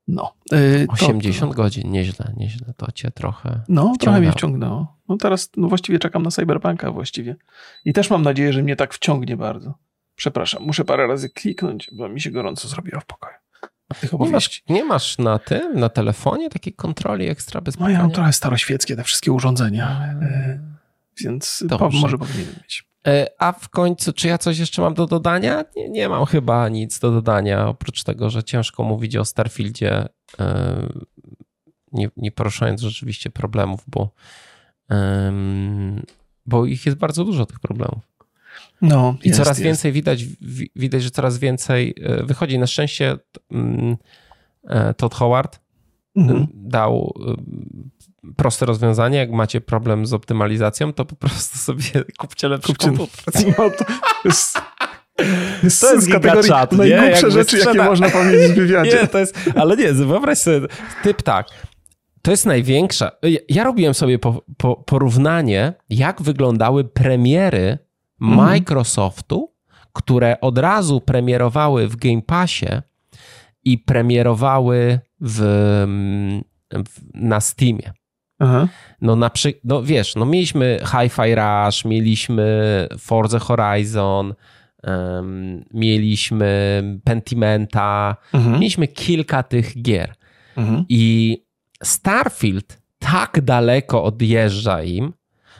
No. Yy, 80 to, godzin, nieźle, nieźle. To cię trochę. No, wciągnęło. trochę mnie wciągnęło. No teraz no właściwie czekam na Cyberpunka właściwie. I też mam nadzieję, że mnie tak wciągnie bardzo. Przepraszam, muszę parę razy kliknąć, bo mi się gorąco zrobiło w pokoju. Nie masz, nie masz na tym, na telefonie takiej kontroli ekstra bez No ja mam trochę staroświeckie te wszystkie urządzenia, yy, więc po, może powinienem mieć. E, a w końcu, czy ja coś jeszcze mam do dodania? Nie, nie mam chyba nic do dodania, oprócz tego, że ciężko mówić o Starfieldzie, e, nie, nie poruszając rzeczywiście problemów, bo, bo ich jest bardzo dużo, tych problemów. No, I jest, coraz jest. więcej widać, widać, że coraz więcej e, wychodzi. Na szczęście mm, Todd Howard mhm. dał proste rozwiązanie, jak macie problem z optymalizacją, to po prostu sobie kupcie lepszy kupcie, komputer. To jest... To jest z kategorii czat, najgłupsze rzeczy, sprzeda... jakie można powiedzieć w wywiadzie. Nie, to jest, ale nie, wyobraź sobie, typ tak, to jest największa. Ja robiłem sobie po, po, porównanie, jak wyglądały premiery mhm. Microsoftu, które od razu premierowały w Game Passie i premierowały w, w na Steamie. Aha. No, na przy... no wiesz, no mieliśmy Hi-Fi Rush, mieliśmy Forza Horizon, um, mieliśmy Pentimenta, mhm. mieliśmy kilka tych gier. Mhm. I Starfield tak daleko odjeżdża im,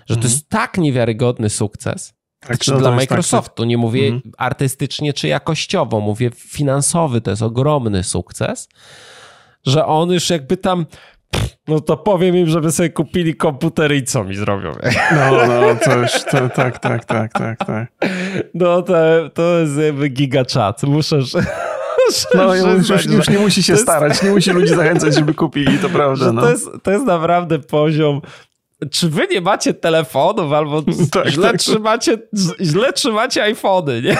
że mhm. to jest tak niewiarygodny sukces, tak, znaczy no, dla tak, Microsoftu, nie mówię mhm. artystycznie czy jakościowo, mówię finansowy, to jest ogromny sukces, że on już jakby tam no to powiem im, żeby sobie kupili komputery i co mi zrobią. No, no, coś, to, tak, tak, tak, tak, tak. No to, to jest jakby gigachat. Muszę... No już, już, już nie musi się jest... starać, nie musi ludzi zachęcać, żeby kupili, to prawda. No. To, jest, to jest naprawdę poziom czy wy nie macie telefonów albo tak, źle, tak. Trzymacie, źle trzymacie iPhony, nie?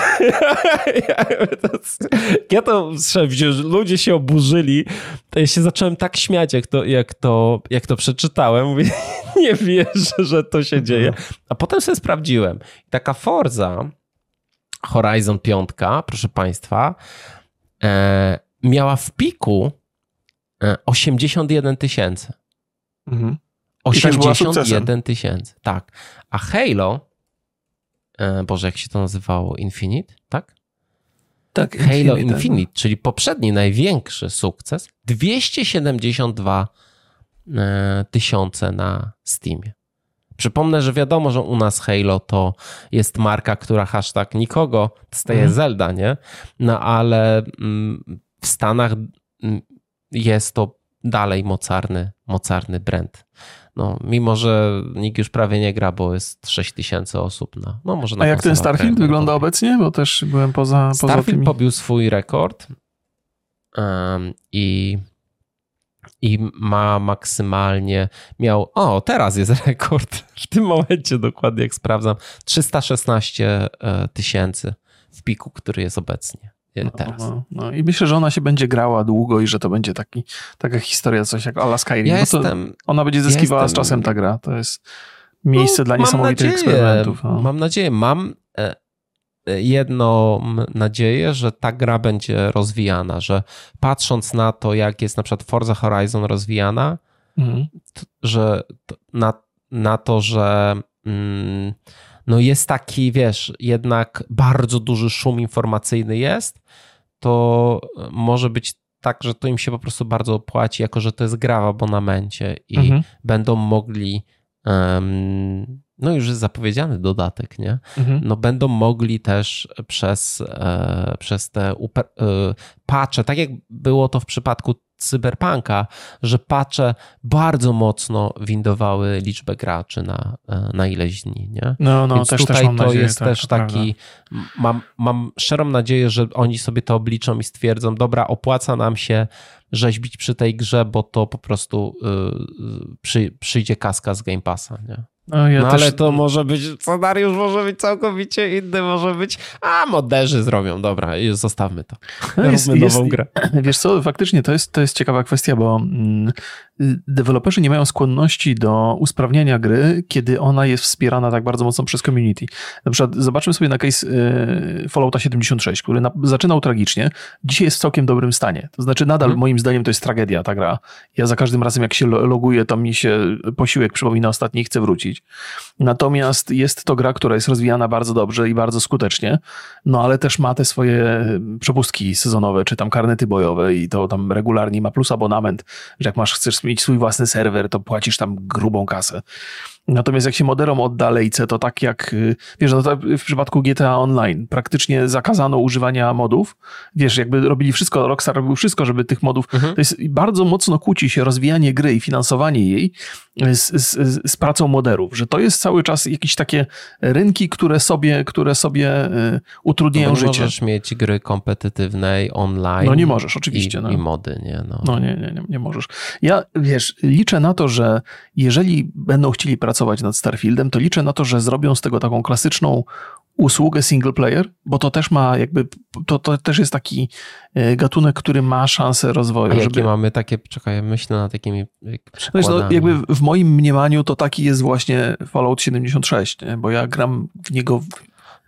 ja to, że ludzie się oburzyli, to ja się zacząłem tak śmiać, jak to, jak to, jak to przeczytałem. Mówię, nie wierzę, że to się dzieje. A potem sobie sprawdziłem. Taka Forza Horizon 5, proszę państwa, e, miała w piku 81 e, tysięcy. Mhm. 81 tysięcy, tak. A Halo, e, Boże, jak się to nazywało? Infinite, tak? Tak, Halo Infinite, Infinite czyli poprzedni największy sukces, 272 e, tysiące na Steamie. Przypomnę, że wiadomo, że u nas Halo to jest marka, która hashtag nikogo staje mhm. Zelda, nie? No ale mm, w Stanach mm, jest to dalej mocarny, mocarny brand. No, mimo, że nikt już prawie nie gra, bo jest 6 tysięcy osób. Na, no, może na A jak ten Starfield wygląda obecnie? Bo też byłem poza, poza Starfield tymi... pobił swój rekord um, i, i ma maksymalnie, miał, o teraz jest rekord, w tym momencie dokładnie jak sprawdzam, 316 e, tysięcy w piku, który jest obecnie. No, teraz. No, no, I myślę, że ona się będzie grała długo i że to będzie taki, taka historia, coś jak Ala Skyrim. Ja jestem, ona będzie zyskiwała jestem, z czasem ta gra. To jest miejsce no, dla niesamowitych nadzieję, eksperymentów. No. Mam nadzieję, mam e, e, jedną nadzieję, że ta gra będzie rozwijana, że patrząc na to, jak jest na przykład Forza Horizon rozwijana, mhm. że na, na to, że mm, no jest taki, wiesz, jednak bardzo duży szum informacyjny jest, to może być tak, że to im się po prostu bardzo opłaci, jako że to jest gra w abonamencie i mhm. będą mogli um, no już jest zapowiedziany dodatek, nie? Mhm. No będą mogli też przez, e, przez te upe, e, patche, tak jak było to w przypadku cyberpunka, że patche bardzo mocno windowały liczbę graczy na, e, na ileś dni, nie? No, no, Więc też, tutaj też to nadzieję, jest tak, też taki, mam, mam szczerą nadzieję, że oni sobie to obliczą i stwierdzą, dobra, opłaca nam się rzeźbić przy tej grze, bo to po prostu yy, przy, przyjdzie kaska z Game Passa, nie? No, ja no też... ale to może być, scenariusz może być całkowicie inny, może być, a moderzy zrobią, dobra, zostawmy to. No jest, nową jest, grę. Wiesz co, faktycznie to jest, to jest ciekawa kwestia, bo mm, deweloperzy nie mają skłonności do usprawniania gry, kiedy ona jest wspierana tak bardzo mocno przez community. Na przykład zobaczmy sobie na case y, Fallouta 76, który na, zaczynał tragicznie, dzisiaj jest w całkiem dobrym stanie. To znaczy nadal hmm. moim zdaniem to jest tragedia ta gra. Ja za każdym razem jak się loguję, to mi się posiłek przypomina ostatni i chcę wrócić. Natomiast jest to gra, która jest rozwijana bardzo dobrze i bardzo skutecznie, no ale też ma te swoje przepustki sezonowe, czy tam karnety bojowe i to tam regularnie ma plus abonament, że jak masz, chcesz mieć swój własny serwer, to płacisz tam grubą kasę. Natomiast jak się moderom odda lejce, to tak jak, y, wiesz, no w przypadku GTA Online praktycznie zakazano używania modów. Wiesz, jakby robili wszystko, Rockstar robił wszystko, żeby tych modów, mhm. to jest bardzo mocno kłóci się rozwijanie gry i finansowanie jej z, z, z, pracą moderów, że to jest cały czas jakieś takie rynki, które sobie, które sobie y, utrudniają no życie. Nie możesz mieć gry kompetytywnej online. No nie możesz, oczywiście. I, no. i mody, nie? No. no nie, nie, nie, nie możesz. Ja, wiesz, liczę na to, że jeżeli będą chcieli pracować pracować nad Starfieldem, to liczę na to, że zrobią z tego taką klasyczną usługę single player, bo to też ma jakby, to, to też jest taki e, gatunek, który ma szansę rozwoju. A jakie żeby... mamy takie, czekaj, myślę nad takimi przykładami. No, jakby w moim mniemaniu to taki jest właśnie Fallout 76, nie? bo ja gram w niego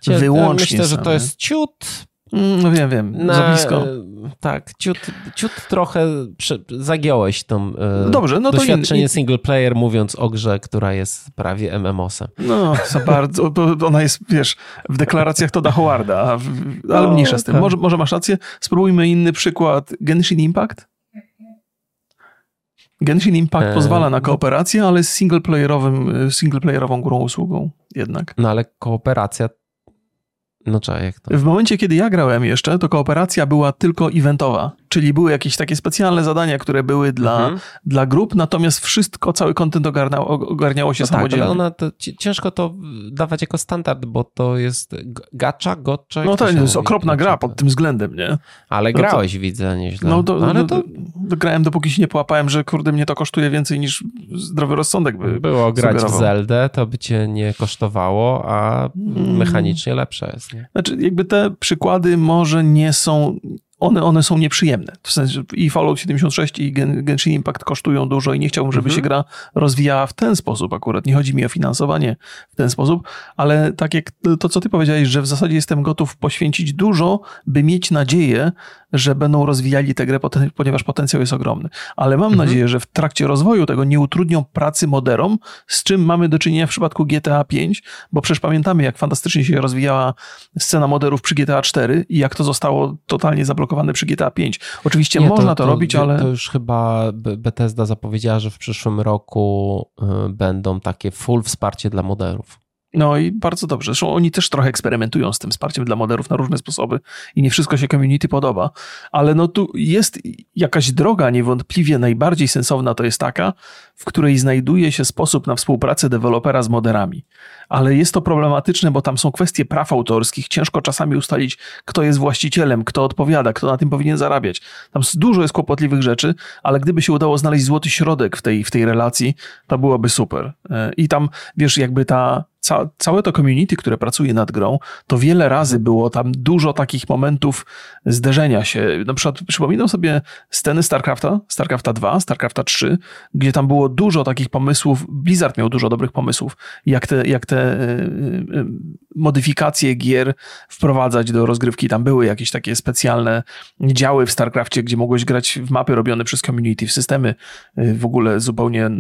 wyłącznie Myślę, sam, że to jest ciut no wiem, wiem, na, za blisko. Tak, ciut, ciut trochę prze, zagiąłeś tą no Dobrze, no doświadczenie to in, single player mówiąc o grze, która jest prawie MMOsem. No, za bardzo, ona jest, wiesz, w deklaracjach to da Howarda, ale no, mniejsza z tym. Tak. Może, może masz rację. Spróbujmy inny przykład. Genshin Impact? Genshin Impact e... pozwala na kooperację, ale z singleplayerowym, singleplayerową grą usługą jednak. No ale kooperacja no czaj, jak to? W momencie, kiedy ja grałem jeszcze, to kooperacja była tylko eventowa. Czyli były jakieś takie specjalne zadania, które były dla, mhm. dla grup, natomiast wszystko, cały kontent ogarniało, ogarniało się no samodzielnie. Tak, ona to, ciężko to dawać jako standard, bo to jest gacza, gotcha. No to jest okropna gra pod tym względem, nie? Ale no grałeś, to, widzę, nieźle. No, to, no, ale to... grałem, dopóki się nie połapałem, że kurde, mnie to kosztuje więcej niż zdrowy rozsądek by Było grać sugerował. w Zeldę, to by cię nie kosztowało, a mm. mechanicznie lepsze jest, nie? Znaczy, jakby te przykłady może nie są one, one są nieprzyjemne. W sensie i Fallout 76 i Genshin Impact kosztują dużo i nie chciałbym, żeby mhm. się gra rozwijała w ten sposób akurat. Nie chodzi mi o finansowanie w ten sposób, ale tak jak to, co ty powiedziałeś, że w zasadzie jestem gotów poświęcić dużo, by mieć nadzieję, że będą rozwijali tę grę, ponieważ potencjał jest ogromny. Ale mam mhm. nadzieję, że w trakcie rozwoju tego nie utrudnią pracy moderom, z czym mamy do czynienia w przypadku GTA 5, bo przecież pamiętamy, jak fantastycznie się rozwijała scena moderów przy GTA 4 i jak to zostało totalnie zablokowane przy GTA 5. Oczywiście nie, można to, to, robić, ale... To już chyba Bethesda zapowiedziała, że w przyszłym roku y, będą takie full wsparcie dla moderów. No i bardzo dobrze. Zresztą oni też trochę eksperymentują z tym wsparciem dla moderów na różne sposoby i nie wszystko się community podoba, ale no tu jest jakaś droga niewątpliwie najbardziej sensowna to jest taka, w której znajduje się sposób na współpracę dewelopera z moderami. Ale jest to problematyczne, bo tam są kwestie praw autorskich. Ciężko czasami ustalić, kto jest właścicielem, kto odpowiada, kto na tym powinien zarabiać. Tam dużo jest kłopotliwych rzeczy, ale gdyby się udało znaleźć złoty środek w tej, w tej relacji, to byłoby super. E, I tam, wiesz, jakby ta, ca, całe to community, które pracuje nad grą, to wiele razy było tam dużo takich momentów zderzenia się. Na przykład przypominam sobie sceny StarCrafta, StarCrafta 2, StarCrafta 3, gdzie tam było dużo takich pomysłów. Blizzard miał dużo dobrych pomysłów, jak te, jak te e, e, modyfikacje gier wprowadzać do rozgrywki. Tam były jakieś takie specjalne działy w StarCraftie, gdzie mogłeś grać w mapy robione przez community, w systemy e, w ogóle zupełnie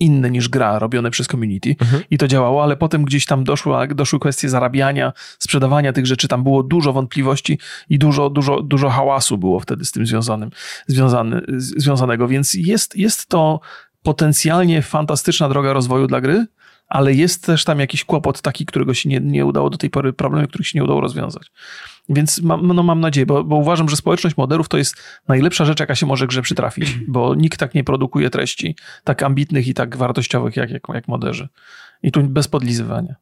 inne niż gra robione przez community. Mhm. I to działało, ale potem gdzieś tam doszło, doszły kwestie zarabiania, sprzedawania tych rzeczy. Tam było dużo wątpliwości i dużo, dużo, dużo hałasu było wtedy z tym związanym, związany, związanego, więc jest, jest to potencjalnie fantastyczna droga rozwoju dla gry, ale jest też tam jakiś kłopot taki, którego się nie, nie udało do tej pory, problemy, których się nie udało rozwiązać. Więc mam, no mam nadzieję, bo, bo uważam, że społeczność moderów to jest najlepsza rzecz, jaka się może grze przytrafić, bo nikt tak nie produkuje treści tak ambitnych i tak wartościowych jak, jak, jak moderzy. I tu bez podlizywania.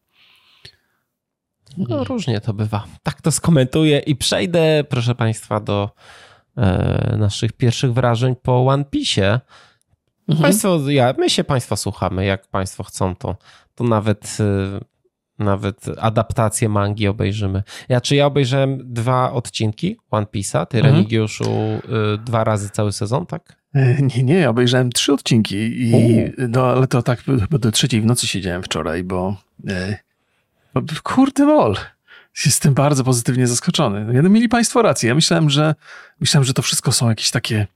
No, różnie to bywa. Tak to skomentuję i przejdę, proszę Państwa, do e, naszych pierwszych wrażeń po One Piece. Mhm. Państwo, ja, my się Państwa słuchamy, jak Państwo chcą, to, to nawet, y, nawet adaptację mangi obejrzymy. Ja, czy ja obejrzałem dwa odcinki One Piece'a, ty mhm. Remigiuszu y, dwa razy cały sezon, tak? E, nie, nie, obejrzałem trzy odcinki i no, ale to tak chyba do trzeciej w nocy siedziałem wczoraj, bo, e, bo kurde mol. Jestem bardzo pozytywnie zaskoczony. No, mieli Państwo rację. Ja myślałem, że myślałem, że to wszystko są jakieś takie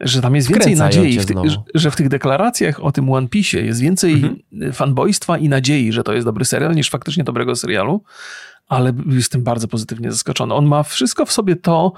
że tam jest więcej nadziei, w ty, że w tych deklaracjach o tym One Piece jest więcej mhm. fanboystwa i nadziei, że to jest dobry serial, niż faktycznie dobrego serialu, ale jestem bardzo pozytywnie zaskoczony. On ma wszystko w sobie to,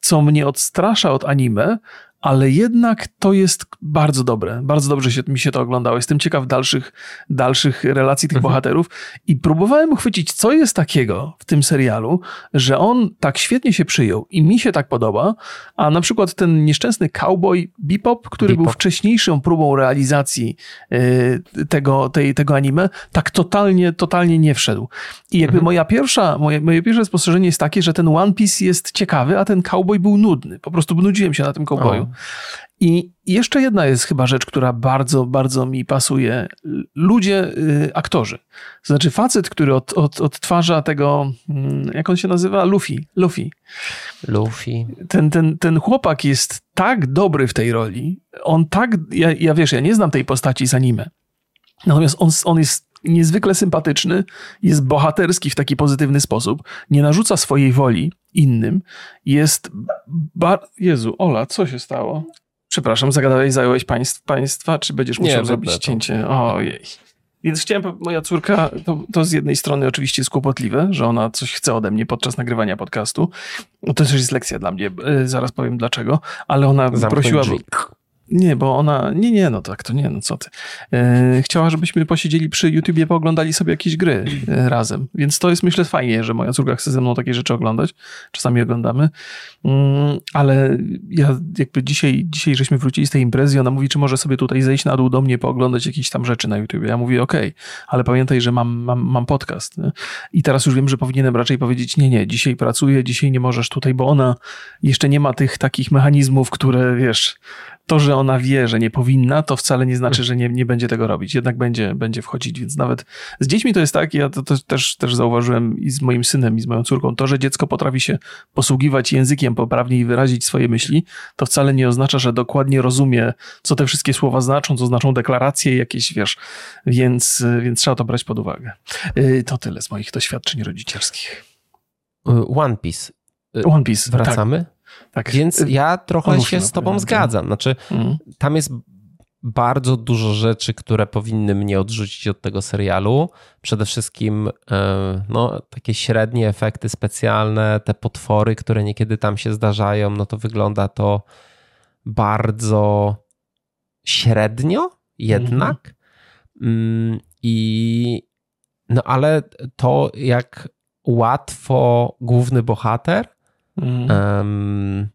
co mnie odstrasza od anime, ale jednak to jest bardzo dobre. Bardzo dobrze się, mi się to oglądało. Jestem ciekaw dalszych, dalszych relacji tych mhm. bohaterów i próbowałem uchwycić, co jest takiego w tym serialu, że on tak świetnie się przyjął i mi się tak podoba, a na przykład ten nieszczęsny cowboy Bebop, który Bebop. był wcześniejszą próbą realizacji y, tego, tej, tego anime, tak totalnie, totalnie nie wszedł. I jakby mhm. moja pierwsza, moje, moje pierwsze spostrzeżenie jest takie, że ten One Piece jest ciekawy, a ten cowboy był nudny. Po prostu nudziłem się na tym cowboyu. I jeszcze jedna jest chyba rzecz, która bardzo, bardzo mi pasuje. Ludzie, y, aktorzy. To znaczy facet, który od, od, odtwarza tego, mm, jak on się nazywa? Luffy. Luffy. Luffy. Ten, ten, ten chłopak jest tak dobry w tej roli. On tak, ja, ja wiesz, ja nie znam tej postaci z anime. Natomiast on, on jest niezwykle sympatyczny, jest bohaterski w taki pozytywny sposób, nie narzuca swojej woli innym, jest bar... Jezu, Ola, co się stało? Przepraszam, zagadałeś, zająłeś państw, państwa, czy będziesz musiał nie, zrobić cięcie? Ojej. Więc chciałem, moja córka, to, to, z jednej strony oczywiście jest kłopotliwe, że ona coś chce ode mnie podczas nagrywania podcastu. No to też jest lekcja dla mnie, zaraz powiem dlaczego, ale ona Zamknąć prosiła, Nie, bo ona, nie, nie, no tak, to nie, no co ty. E, chciała, żebyśmy posiedzieli przy YouTubie, pooglądali sobie jakieś gry e, razem, więc to jest myślę fajnie, że moja córka chce ze mną takie rzeczy oglądać, czasami oglądamy, mm, ale ja jakby dzisiaj, dzisiaj żeśmy wrócili z tej imprezy ona mówi, czy może sobie tutaj zejść na dół do mnie, pooglądać jakieś tam rzeczy na YouTubie. Ja mówię, okej, okay, ale pamiętaj, że mam, mam, mam podcast. Nie? I teraz już wiem, że powinienem raczej powiedzieć, nie, nie, dzisiaj pracuję, dzisiaj nie możesz tutaj, bo ona jeszcze nie ma tych takich mechanizmów, które, wiesz, to, że ona wie, że nie powinna, to wcale nie znaczy, że nie, nie będzie tego robić. Jednak będzie, będzie wchodzić, więc nawet z dziećmi to jest tak, ja to, to, też, też zauważyłem i z moim synem, i z moją córką, to, że dziecko potrafi się posługiwać językiem poprawnie i wyrazić swoje myśli, to wcale nie oznacza, że dokładnie rozumie, co te wszystkie słowa znaczą, co znaczą deklaracje jakieś, wiesz, więc, więc trzeba to brać pod uwagę. Y, to tyle z moich doświadczeń rodzicielskich. One Piece. One Piece. Wracamy? Tak. Tak. Więc ja trochę się z tobą zgadzam. Znaczy, mhm. tam jest bardzo dużo rzeczy, które powinny mnie odrzucić od tego serialu. Przede wszystkim e, no, takie średnie efekty specjalne, te potwory, które niekiedy tam się zdarzają, no to wygląda to bardzo średnio jednak. Mhm. I no ale to jak łatwo główny bohater um,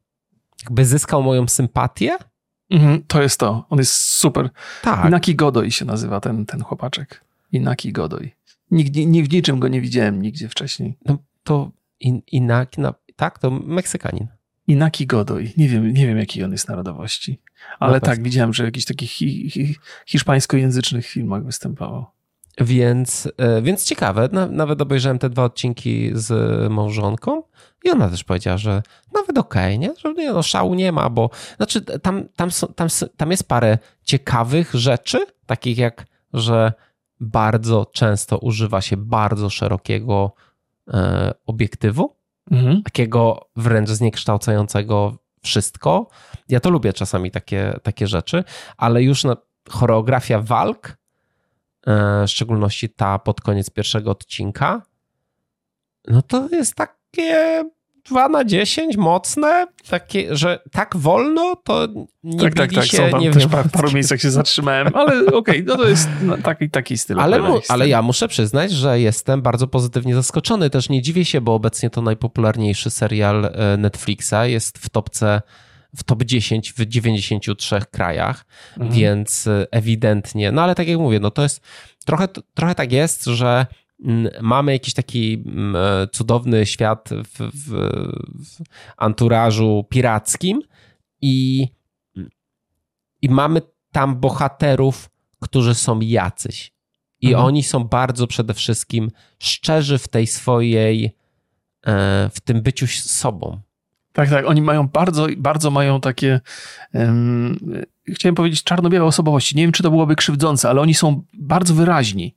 jakby zyskał moją sympatię. Mhm, to jest to. On jest super. Tak. Inaki Godoy się nazywa ten, ten chłopaczek. Inaki Godoy. Nigdy, nie w niczym go nie widziałem nigdzie wcześniej. No to in, Inaki, no, tak, to Meksykanin. Inaki Godoy. Nie wiem, nie wiem jakiej on jest narodowości. Ale no tak, widziałem, że w jakichś takich hi, hi, hiszpańskojęzycznych filmach występował. Więc, e, więc ciekawe. Nawet obejrzałem te dwa odcinki z małżonką i ona też powiedziała, że nawet okej, okay, nie? Że nie, no, szału nie ma, bo znaczy tam, tam, tam, tam jest parę ciekawych rzeczy, takich jak, że bardzo często używa się bardzo szerokiego e, obiektywu, mhm. takiego wręcz zniekształcającego wszystko. Ja to lubię czasami takie, takie rzeczy, ale już na choreografia walk E, w szczególności ta pod koniec pierwszego odcinka, no to jest takie 2 na 10 mocne, takie, że tak wolno, to nie Tak, tak, tak. Się, Są tam nie też wiem, w paru miejscach się zatrzymałem, ale okej, okay, no to jest taki, taki styl. Ale, mu, ale ja muszę przyznać, że jestem bardzo pozytywnie zaskoczony. Też nie dziwię się, bo obecnie to najpopularniejszy serial e, Netflixa jest w topce w top 10 w 93 krajach, mhm. więc y, ewidentnie, no ale tak jak mówię, no to jest trochę, trochę tak jest, że mamy jakiś taki e, cudowny świat w, w, w anturażu pirackim i, i mamy tam bohaterów, którzy są jacyś. I mhm. oni są bardzo przede wszystkim szczerzy w tej swojej, e, w tym byciu sobą. Tak, tak. Oni mają bardzo, bardzo mają takie, um, chciałem powiedzieć, czarno-białe osobowości. Nie wiem, czy to byłoby krzywdzące, ale oni są bardzo wyraźni.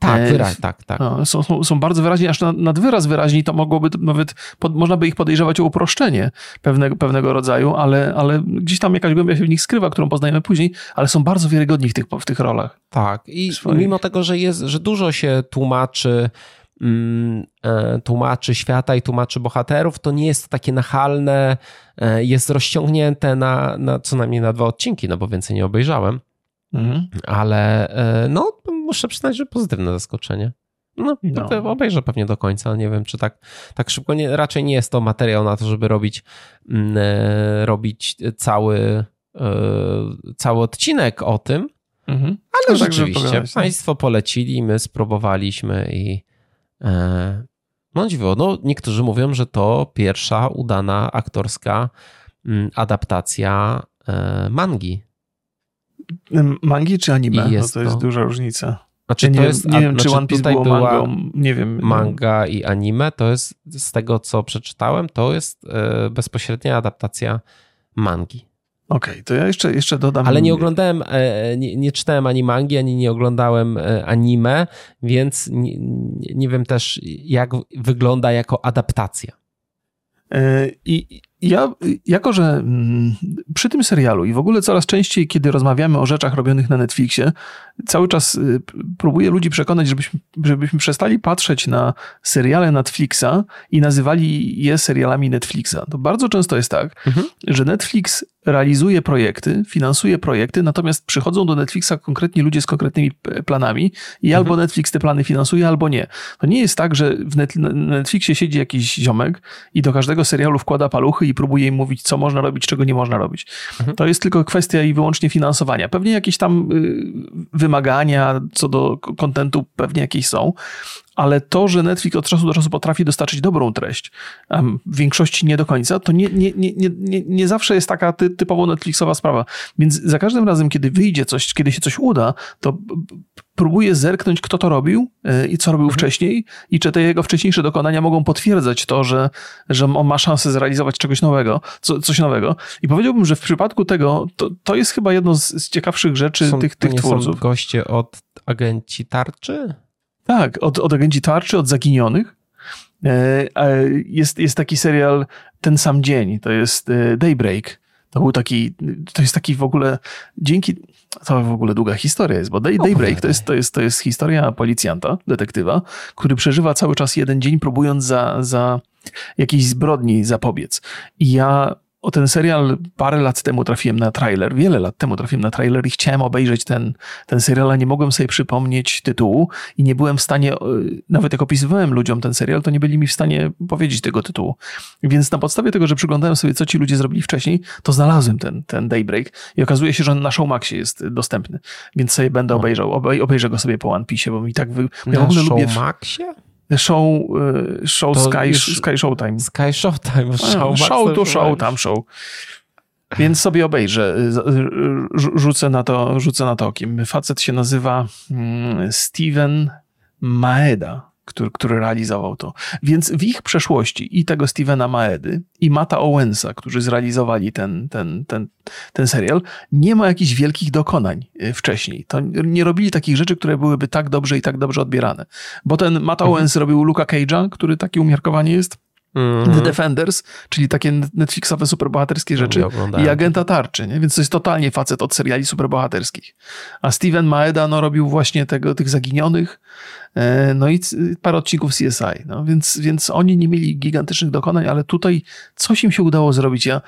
Tak, e, wyraź, tak, tak. No, są, są, są, bardzo wyraźni, aż nad, nad wyraz wyraźni to mogłoby nawet, pod, można by ich podejrzewać o uproszczenie pewnego, pewnego rodzaju, ale, ale gdzieś tam jakaś głębia się w nich skrywa, którą poznajemy później, ale są bardzo wiarygodni w tych, w tych rolach. Tak, i swoich. mimo tego, że, jest, że dużo się tłumaczy tłumaczy świata i tłumaczy bohaterów, to nie jest takie nachalne, e, jest rozciągnięte na, na co najmniej na dwa odcinki, no bo więcej nie obejrzałem. Mhm. Ale e, no, muszę przyznać, że pozytywne zaskoczenie. No, no. obejrzę pewnie do końca. Nie wiem, czy tak, tak szybko. Nie, raczej nie jest to materiał na to, żeby robić, mm, robić cały, cały odcinek o tym. Mhm. Ale no, rzeczywiście, tak, Państwo polecili, my spróbowaliśmy i, E, no no niektórzy mówią, że to pierwsza udana aktorska mm, adaptacja e, mangi. Mangi czy anime? Jest no to jest to... duża różnica. Znaczy, nie, jest, nie wiem, czy znaczy One Piece było mangą, nie wiem. Manga i anime, to jest z tego, co przeczytałem, to jest e, bezpośrednia adaptacja mangi. Okej, okay, to ja jeszcze, jeszcze dodam. Ale nie oglądałem, e, nie, nie, czytałem ani mangi, ani nie oglądałem e, anime, więc nie, nie wiem też, jak wygląda jako adaptacja. E, I ja, jako że mm, przy tym serialu i w ogóle coraz częściej, kiedy rozmawiamy o rzeczach robionych na Netflixie, cały czas y, próbuję ludzi przekonać, żebyśmy, żebyśmy przestali patrzeć na seriale Netflixa i nazywali je serialami Netflixa. To bardzo często jest tak, mhm. że Netflix realizuje projekty, finansuje projekty, natomiast przychodzą do Netflixa konkretnie ludzie z konkretnymi planami i mhm. albo Netflix te plany finansuje, albo nie. To nie jest tak, że w Netflixie siedzi jakiś ziomek i do każdego serialu wkłada paluchy i próbuje im mówić, co można robić, czego nie można robić. Mhm. To jest tylko kwestia i wyłącznie finansowania. Pewnie jakieś tam y, wymagania co do kontentu pewnie jakieś są, ale to, że Netflix od czasu do czasu potrafi dostarczyć dobrą treść, w większości nie do końca, to nie, nie, nie, nie, nie zawsze jest taka ty, typowo Netflixowa sprawa. Więc za każdym razem, kiedy wyjdzie coś, kiedy się coś uda, to próbuję zerknąć, kto to robił e, i co robił mhm. wcześniej i czy te jego wcześniejsze dokonania mogą potwierdzać to, że, że on ma szansę zrealizować czegoś nowego, co, coś nowego. I powiedziałbym, że w przypadku tego, to, to jest chyba jedno z, z ciekawszych rzeczy są, tych, tych twórców. Są goście od agenci tarczy? Tak, od, od agenci tarczy, od zaginionych. E, jest, jest taki serial Ten sam dzień, to jest e, Daybreak. To był taki, to jest taki w ogóle, dzięki, to w ogóle długa historia jest, bo Day, Daybreak to jest, to, jest, to jest historia policjanta, detektywa, który przeżywa cały czas jeden dzień, próbując za, za jakiejś zbrodni zapobiec. I ja o ten serial parę lat temu trafiłem na trailer, wiele lat temu trafiłem na trailer i chciałem obejrzeć ten, ten serial, a nie mogłem sobie przypomnieć tytułu i nie byłem w stanie, e, nawet jak opisywałem ludziom ten serial, to nie byli mi w stanie powiedzieć tego tytułu. Więc na podstawie tego, że przyglądałem sobie, co ci ludzie zrobili wcześniej, to znalazłem ten, ten Daybreak i okazuje się, że na Showmaxie jest dostępny, więc sobie będę obejrzał, obejrzę go sobie po One Piece, bo mi tak... Wy... Ja na Showmaxie? Show, y, show Sky, Sky Showtime. Sky Showtime. Show, show to show, tam show. Więc sobie obejrzę, rzucę na to, rzucę na to okiem. Facet się nazywa mm, Steven Maeda który, który realizował to. Więc w ich przeszłości i tego Stevena Maedy, i Mata Owensa, którzy zrealizowali ten, ten, ten, ten serial, nie ma jakichś wielkich dokonań y, wcześniej. To nie robili takich rzeczy, które byłyby tak dobrze i tak dobrze odbierane. Bo ten Matt mhm. Owens robił Luka Cage'a, który taki umiarkowanie jest. Mm. The Defenders, czyli takie Netflixowe superbohaterskie rzeczy i Agenta Tarczy, nie? więc to jest totalnie facet od seriali superbohaterskich. A Steven Maeda no, robił właśnie tego, tych zaginionych, E, no i parę odcinków CSI. No więc, więc oni nie mieli gigantycznych dokonań, ale tutaj coś im się udało zrobić. Ja,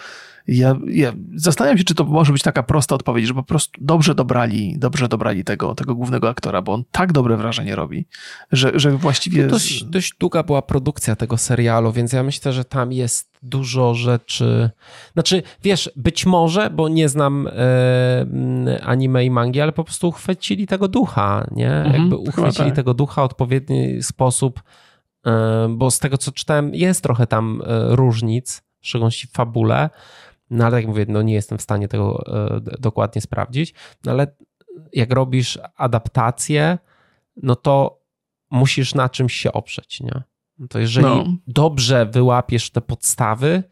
ja, ja zastanawiam się, czy to może być taka prosta odpowiedź, że po prostu dobrze dobrali, dobrze dobrali tego, tego głównego aktora, bo on tak dobre wrażenie robi, że, że właściwie... No dość, dość długa była produkcja tego serialu, więc ja myślę, że tam jest dużo rzeczy. Znaczy, wiesz, być może, bo nie znam e, anime i mangi, ale po prostu uchwycili tego ducha, nie? Mhm, Jakby uchwycili tak. tego ducha w odpowiedni sposób, e, bo z tego co czytałem, jest trochę tam e, różnic, w szczególności w fabule, no ale jak mówię, no nie jestem w stanie tego e, dokładnie sprawdzić, no ale jak robisz adaptację, no to musisz na czymś się oprzeć, nie? No to jeżeli no. dobrze wyłapiesz te podstawy,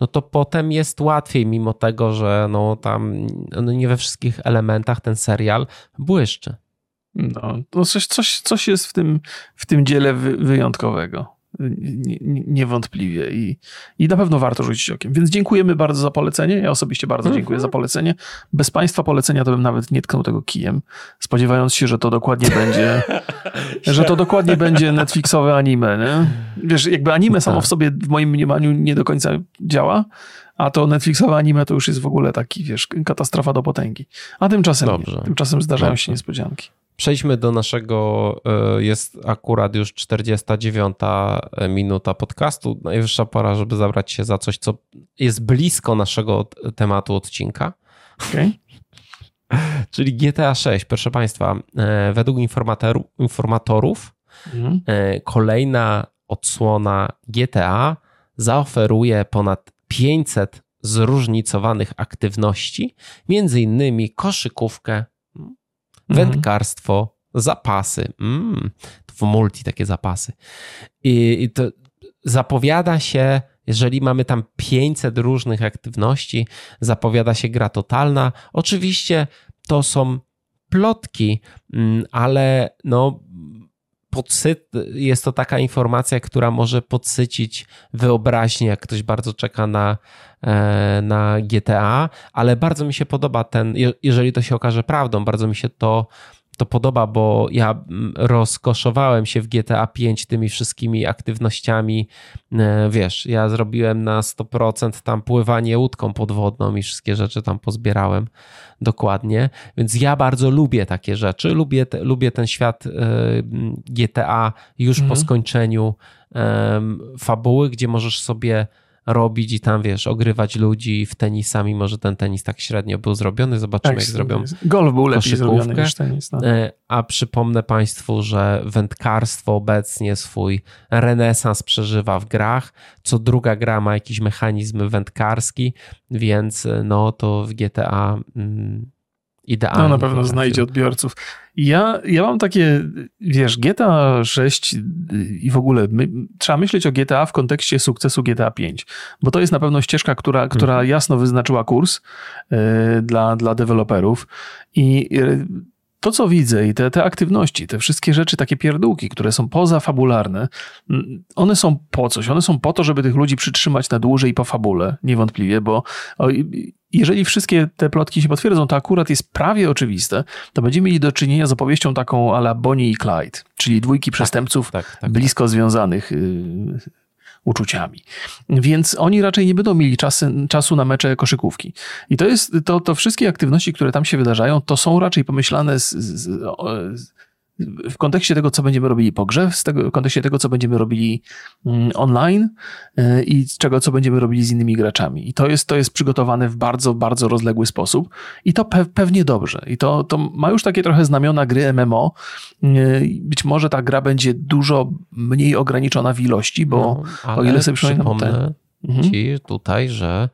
no to potem jest łatwiej, mimo tego, że no tam no nie we wszystkich elementach ten serial błyszczy. No, to coś, coś, coś jest w tym, w tym dziele wyjątkowego niewątpliwie i, i na pewno warto rzucić okiem. Więc dziękujemy bardzo za polecenie. Ja osobiście bardzo mhm. dziękuję za polecenie. Bez Państwa polecenia to bym nawet nie tknął tego kijem, spodziewając się, że to dokładnie będzie, że to dokładnie będzie Netflixowe anime. Nie? Wiesz, jakby anime samo w tak. sobie w moim mniemaniu nie do końca działa, a to Netflixowe anime to już jest w ogóle taki, wiesz, katastrofa do potęgi. A tymczasem, Dobrze. tymczasem zdarzają Dobrze. się niespodzianki. Przejdźmy do naszego, e, jest akurat już 49 minuta podcastu. Najwyższa pora, żeby zabrać się za coś, co jest blisko naszego tematu odcinka. Okay. Czyli GTA 6, proszę Państwa. E, według informatorów mhm. E, kolejna odsłona GTA zaoferuje ponad 500 zróżnicowanych aktywności, między innymi koszykówkę. Wędkarstwo, zapasy. Mm, w multi takie zapasy. I, I to zapowiada się, jeżeli mamy tam 500 różnych aktywności, zapowiada się gra totalna. Oczywiście to są plotki, mm, ale no podsyt, jest to taka informacja, która może podsycić wyobraźnię, jak ktoś bardzo czeka na, e, na GTA, ale bardzo mi się podoba ten, jeżeli to się okaże prawdą, bardzo mi się to, to podoba, bo ja rozkoszowałem się w GTA 5 tymi wszystkimi aktywnościami. E, wiesz, ja zrobiłem na 100% tam pływanie łódką podwodną i wszystkie rzeczy tam pozbierałem dokładnie. Więc ja bardzo lubię takie rzeczy. Lubię, te, lubię ten świat e, GTA już mhm. po skończeniu fabuły, gdzie możesz sobie robić i tam, wiesz, ogrywać ludzi w tenisa, mimo że ten tenis tak średnio był zrobiony. Zobaczymy, tak, jak zrobią Golf był lepiej zrobiony niż tenis. No. E, a przypomnę Państwu, że wędkarstwo obecnie swój renesans przeżywa w grach. Co druga gra ma jakiś mechanizm wędkarski, więc e, no to w GTA... Mm, idealnie. No na pewno znajdzie odbiorców. Ja, ja mam takie, wiesz, GTA 6 i w ogóle my, trzeba myśleć o GTA w kontekście sukcesu GTA 5, bo to jest na pewno ścieżka, która, która mhm. jasno wyznaczyła kurs y, dla, dla deweloperów i y, to, co widzę i te, te aktywności, te wszystkie rzeczy, takie pierdółki, które są pozafabularne, one są po coś. One są po to, żeby tych ludzi przytrzymać na dłużej po fabule, niewątpliwie, bo jeżeli wszystkie te plotki się potwierdzą, to akurat jest prawie oczywiste, to będziemy mieli do czynienia z opowieścią taką ala Bonnie i Clyde, czyli dwójki tak, przestępców tak, tak, tak, blisko związanych y, uczuciami. Więc oni raczej nie będą mieli czasy, czasu na mecze koszykówki. I to jest, to, to wszystkie aktywności, które tam się wydarzają, to są raczej pomyślane z, z, z w kontekście tego, co będziemy robili po grze, w, kontekście tego, co będziemy robili mm, online y, i czego, co będziemy robili z innymi graczami. I to jest, to jest przygotowane w bardzo, bardzo rozległy sposób i to pe pewnie dobrze. I to, to ma już takie trochę znamiona gry MMO. Y, być może ta gra będzie dużo mniej ograniczona w ilości, bo no, o ile sobie przypominam... Ten... Mhm. ci tutaj, że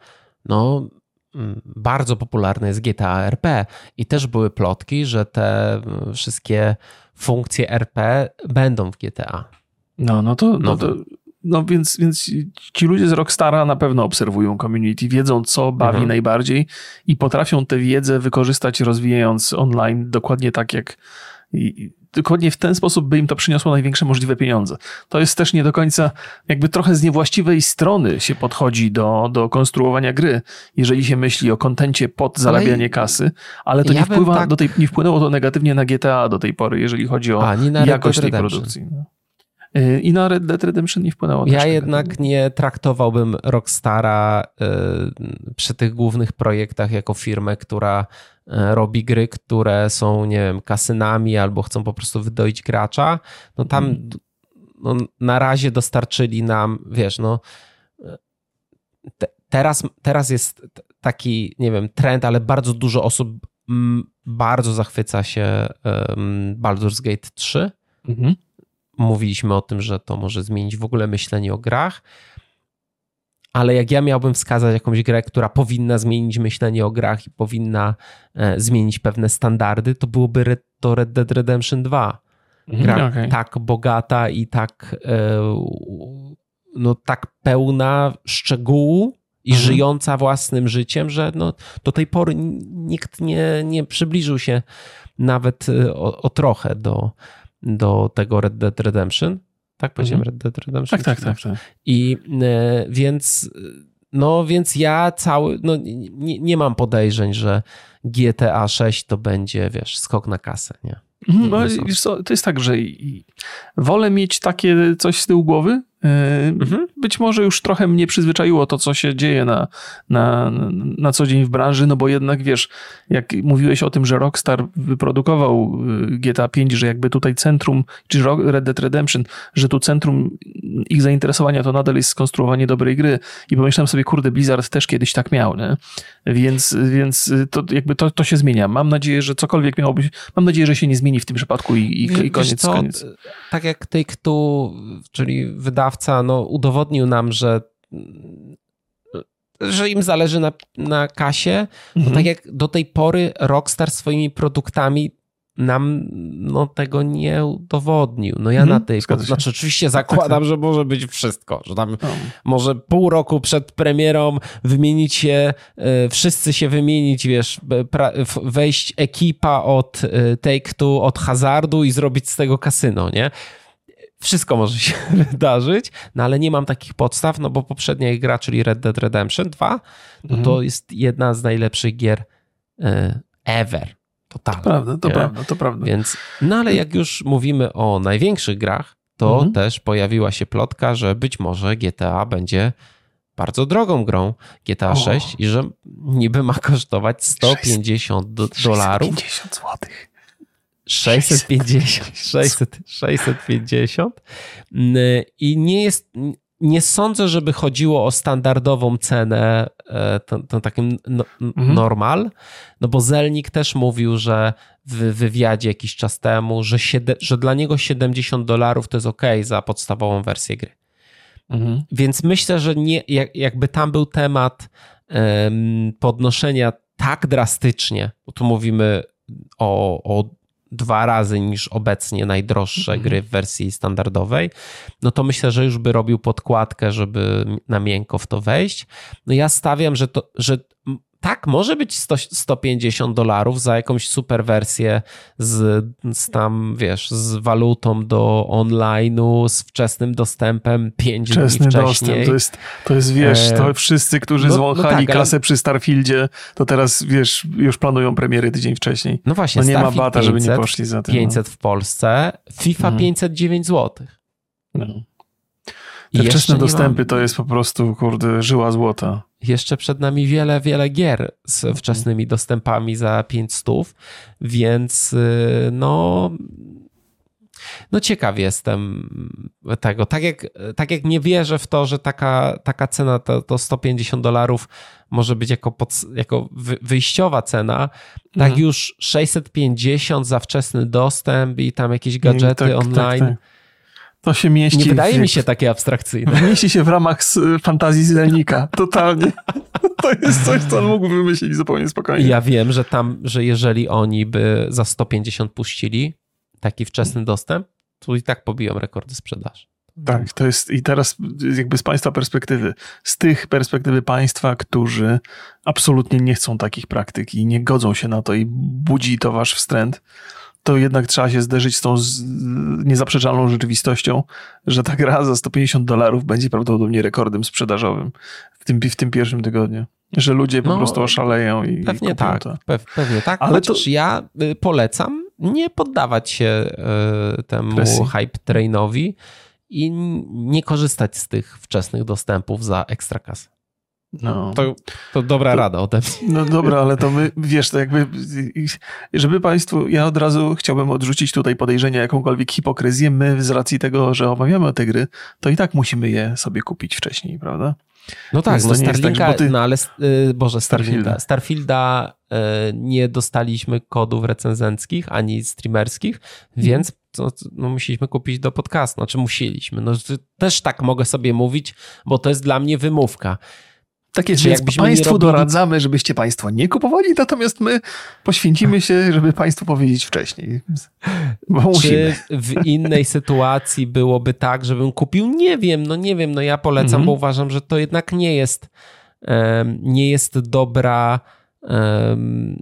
no, bardzo popularne jest GTA RP i też były plotki, że te wszystkie funkcje RP będą w GTA. No, no to, no to no więc, więc ci ludzie z Rockstara na pewno obserwują community, wiedzą co bawi mhm. najbardziej i potrafią tę wiedzę wykorzystać rozwijając online dokładnie tak jak dokładnie w ten sposób by im to przyniosło największe możliwe pieniądze. To jest też nie do końca, jakby trochę z niewłaściwej strony się podchodzi do, do konstruowania gry, jeżeli się myśli o kontencie pod zarabianie ale kasy, ale to ja nie, wpływa tak... do tej, nie wpłynęło to negatywnie na GTA do tej pory, jeżeli chodzi o A, jakość tej produkcji. No. Y, I na Red Dead Redemption nie wpłynęło. Ja jednak nie traktowałbym Rockstara y, przy tych głównych projektach jako firmę, która y, robi gry, które są, nie wiem, kasynami albo chcą po prostu wydoić gracza. No tam mm. no, na razie dostarczyli nam, wiesz, no te, teraz, teraz jest taki, nie wiem, trend, ale bardzo dużo osób bardzo zachwyca się Baldur's Gate 3. Mhm mówiliśmy o tym, że to może zmienić w ogóle myślenie o grach. Ale jak ja miałbym wskazać jakąś grę, która powinna zmienić myślenie o grach i powinna e, zmienić pewne standardy, to byłoby Red, to Red Dead Redemption 2. Mhm, gra okay. tak bogata i tak, e, no, tak pełna szczegółu i mhm. żyjąca własnym życiem, że no, do tej pory nikt nie, nie przybliżył się nawet e, o, o trochę do, do tego Red Dead Redemption. Tak powiedziałem, mhm. Red Dead Redemption? Tak, tak, tak, tak. I e, więc, no więc ja cały, no nie, nie mam podejrzeń, że GTA 6 to będzie, wiesz, skok na kasę, nie? Mhm, no, wiesz co, to jest tak, że wolę mieć takie coś z tyłu głowy, Mhm. Być może już trochę mnie przyzwyczaiło to, co się dzieje na, na, na co dzień w branży, no bo jednak wiesz, jak mówiłeś o tym, że Rockstar wyprodukował y, GTA 5, że jakby tutaj centrum, czy Red Dead Redemption, że tu centrum ich zainteresowania to nadal jest skonstruowanie dobrej gry i pomyślałem sobie, kurde, Blizzard też kiedyś tak miał, nie? Więc, więc to jakby to, to się zmienia. Mam nadzieję, że cokolwiek miałoby, mam nadzieję, że się nie zmieni w tym przypadku i, i, i koniec, co, koniec. Tak jak Take-Two, czyli wydawca wydawca no, udowodnił nam, że że im zależy na, na kasie, mhm. tak jak do tej pory Rockstar swoimi produktami nam no, tego nie udowodnił. No ja mhm. na tej, znaczy oczywiście zakładam, tak, tak. że może być wszystko, że tam no. może pół roku przed premierą wymienić się, y, wszyscy się wymienić, wiesz, pra, wejść ekipa od y, Take-Two, od Hazardu i zrobić z tego kasyno, nie? wszystko może się wydarzyć, no ale nie mam takich podstaw, no bo poprzednia gra, czyli Red Dead Redemption 2, no to mhm. jest jedna z najlepszych gier e, ever. Totalnie. To prawda, to nie? prawda, to prawda. Więc, no ale jak już mówimy o największych grach, to mhm. też pojawiła się plotka, że być może GTA będzie bardzo drogą grą GTA o. 6 i że niby ma kosztować 150 dolarów. 650 złotych. 650, 600, 650 i nie jest, nie sądzę, żeby chodziło o standardową cenę, e, ten, ten takim no, mhm. normal, no bo Zelnik też mówił, że w wywiadzie jakiś czas temu, że, siede, że dla niego 70 dolarów to jest ok za podstawową wersję gry. Mhm. Więc myślę, że nie, jak, jakby tam był temat um, podnoszenia tak drastycznie, bo tu mówimy o, o dwa razy niż obecnie najdroższe mhm. gry w wersji standardowej, no to myślę, że już by robił podkładkę, żeby na miękko w to wejść. No ja stawiam, że, to, że tak, może być 100, 150 dolarów za jakąś super wersję z, z tam, wiesz, z walutą do online'u, z wczesnym dostępem 5 Wczesny dni wcześniej. Dostęp, to jest, to jest wiesz, to e, wszyscy, którzy no, zwąchali no tak, kasę ale... przy Starfieldzie, to teraz, wiesz, już planują premiery tydzień wcześniej. No właśnie, no nie Starfield ma bata, 500, żeby nie poszli za tym. 500 no. w Polsce, FIFA mhm. 509 zł. No. Te wczesne dostępy mam... to jest po prostu, kurde, żyła złota. Jeszcze przed nami wiele, wiele gier z mhm. wczesnymi dostępami za 500, więc y, no, no ciekaw jestem tego. Tak jak, tak jak nie wierzę w to, że taka, taka cena to, to 150 dolarów może być jako, pod, jako wyjściowa cena, tak mhm. już 650 za wczesny dostęp i tam jakieś gadżety tak, tak online. Tak, tak to się mieści. Nie wydaje w, mi się takie abstrakcyjne. Mieści się w ramach fantazji Zelnika. Totalnie. To jest coś, co on mógł wymyślić zupełnie spokojnie. Ja wiem, że tam, że jeżeli oni by za 150 puścili taki wczesny dostęp, to i tak pobiją rekordy sprzedaży. Tak, to jest i teraz jakby z Państwa perspektywy, z tych perspektywy Państwa, którzy absolutnie nie chcą takich praktyk i nie godzą się na to i budzi to Wasz wstręt, to jednak trzeba się zderzyć z tą niezaprzeczalną rzeczywistością, że ta gra za 150 dolarów będzie prawdopodobnie rekordem sprzedażowym w tym, w tym pierwszym tygodniu. Że ludzie po no, prostu oszaleją i Pewnie tak, to. pewnie tak. Ale Chociaż to... ja y, polecam nie poddawać się y, temu Presji. hype trainowi i nie korzystać z tych wczesnych dostępów za ekstra kasę. No. To, to dobra to, rada ode mnie. No dobra, ale to my, wiesz, to jakby, żeby Państwu, ja od razu chciałbym odrzucić tutaj podejrzenia jakąkolwiek hipokryzję. My z racji tego, że omawiamy te gry, to i tak musimy je sobie kupić wcześniej, prawda? No tak, no Starlinka, tak, ty... no ale, yy, Boże, Starfielda. Starfielda yy, nie dostaliśmy kodów recenzenckich, ani streamerskich, więc to, no, musieliśmy kupić do podcastu. Znaczy musieliśmy. No, też tak mogę sobie mówić, bo to jest dla mnie wymówka. Tak jest, więc Państwu robili... doradzamy, żebyście Państwo nie kupowali, natomiast my poświęcimy się, żeby Państwu powiedzieć wcześniej. Bo Czy musimy. w innej sytuacji byłoby tak, żebym kupił? Nie wiem, no nie wiem, no ja polecam, mhm. bo uważam, że to jednak nie jest um, nie jest dobra um,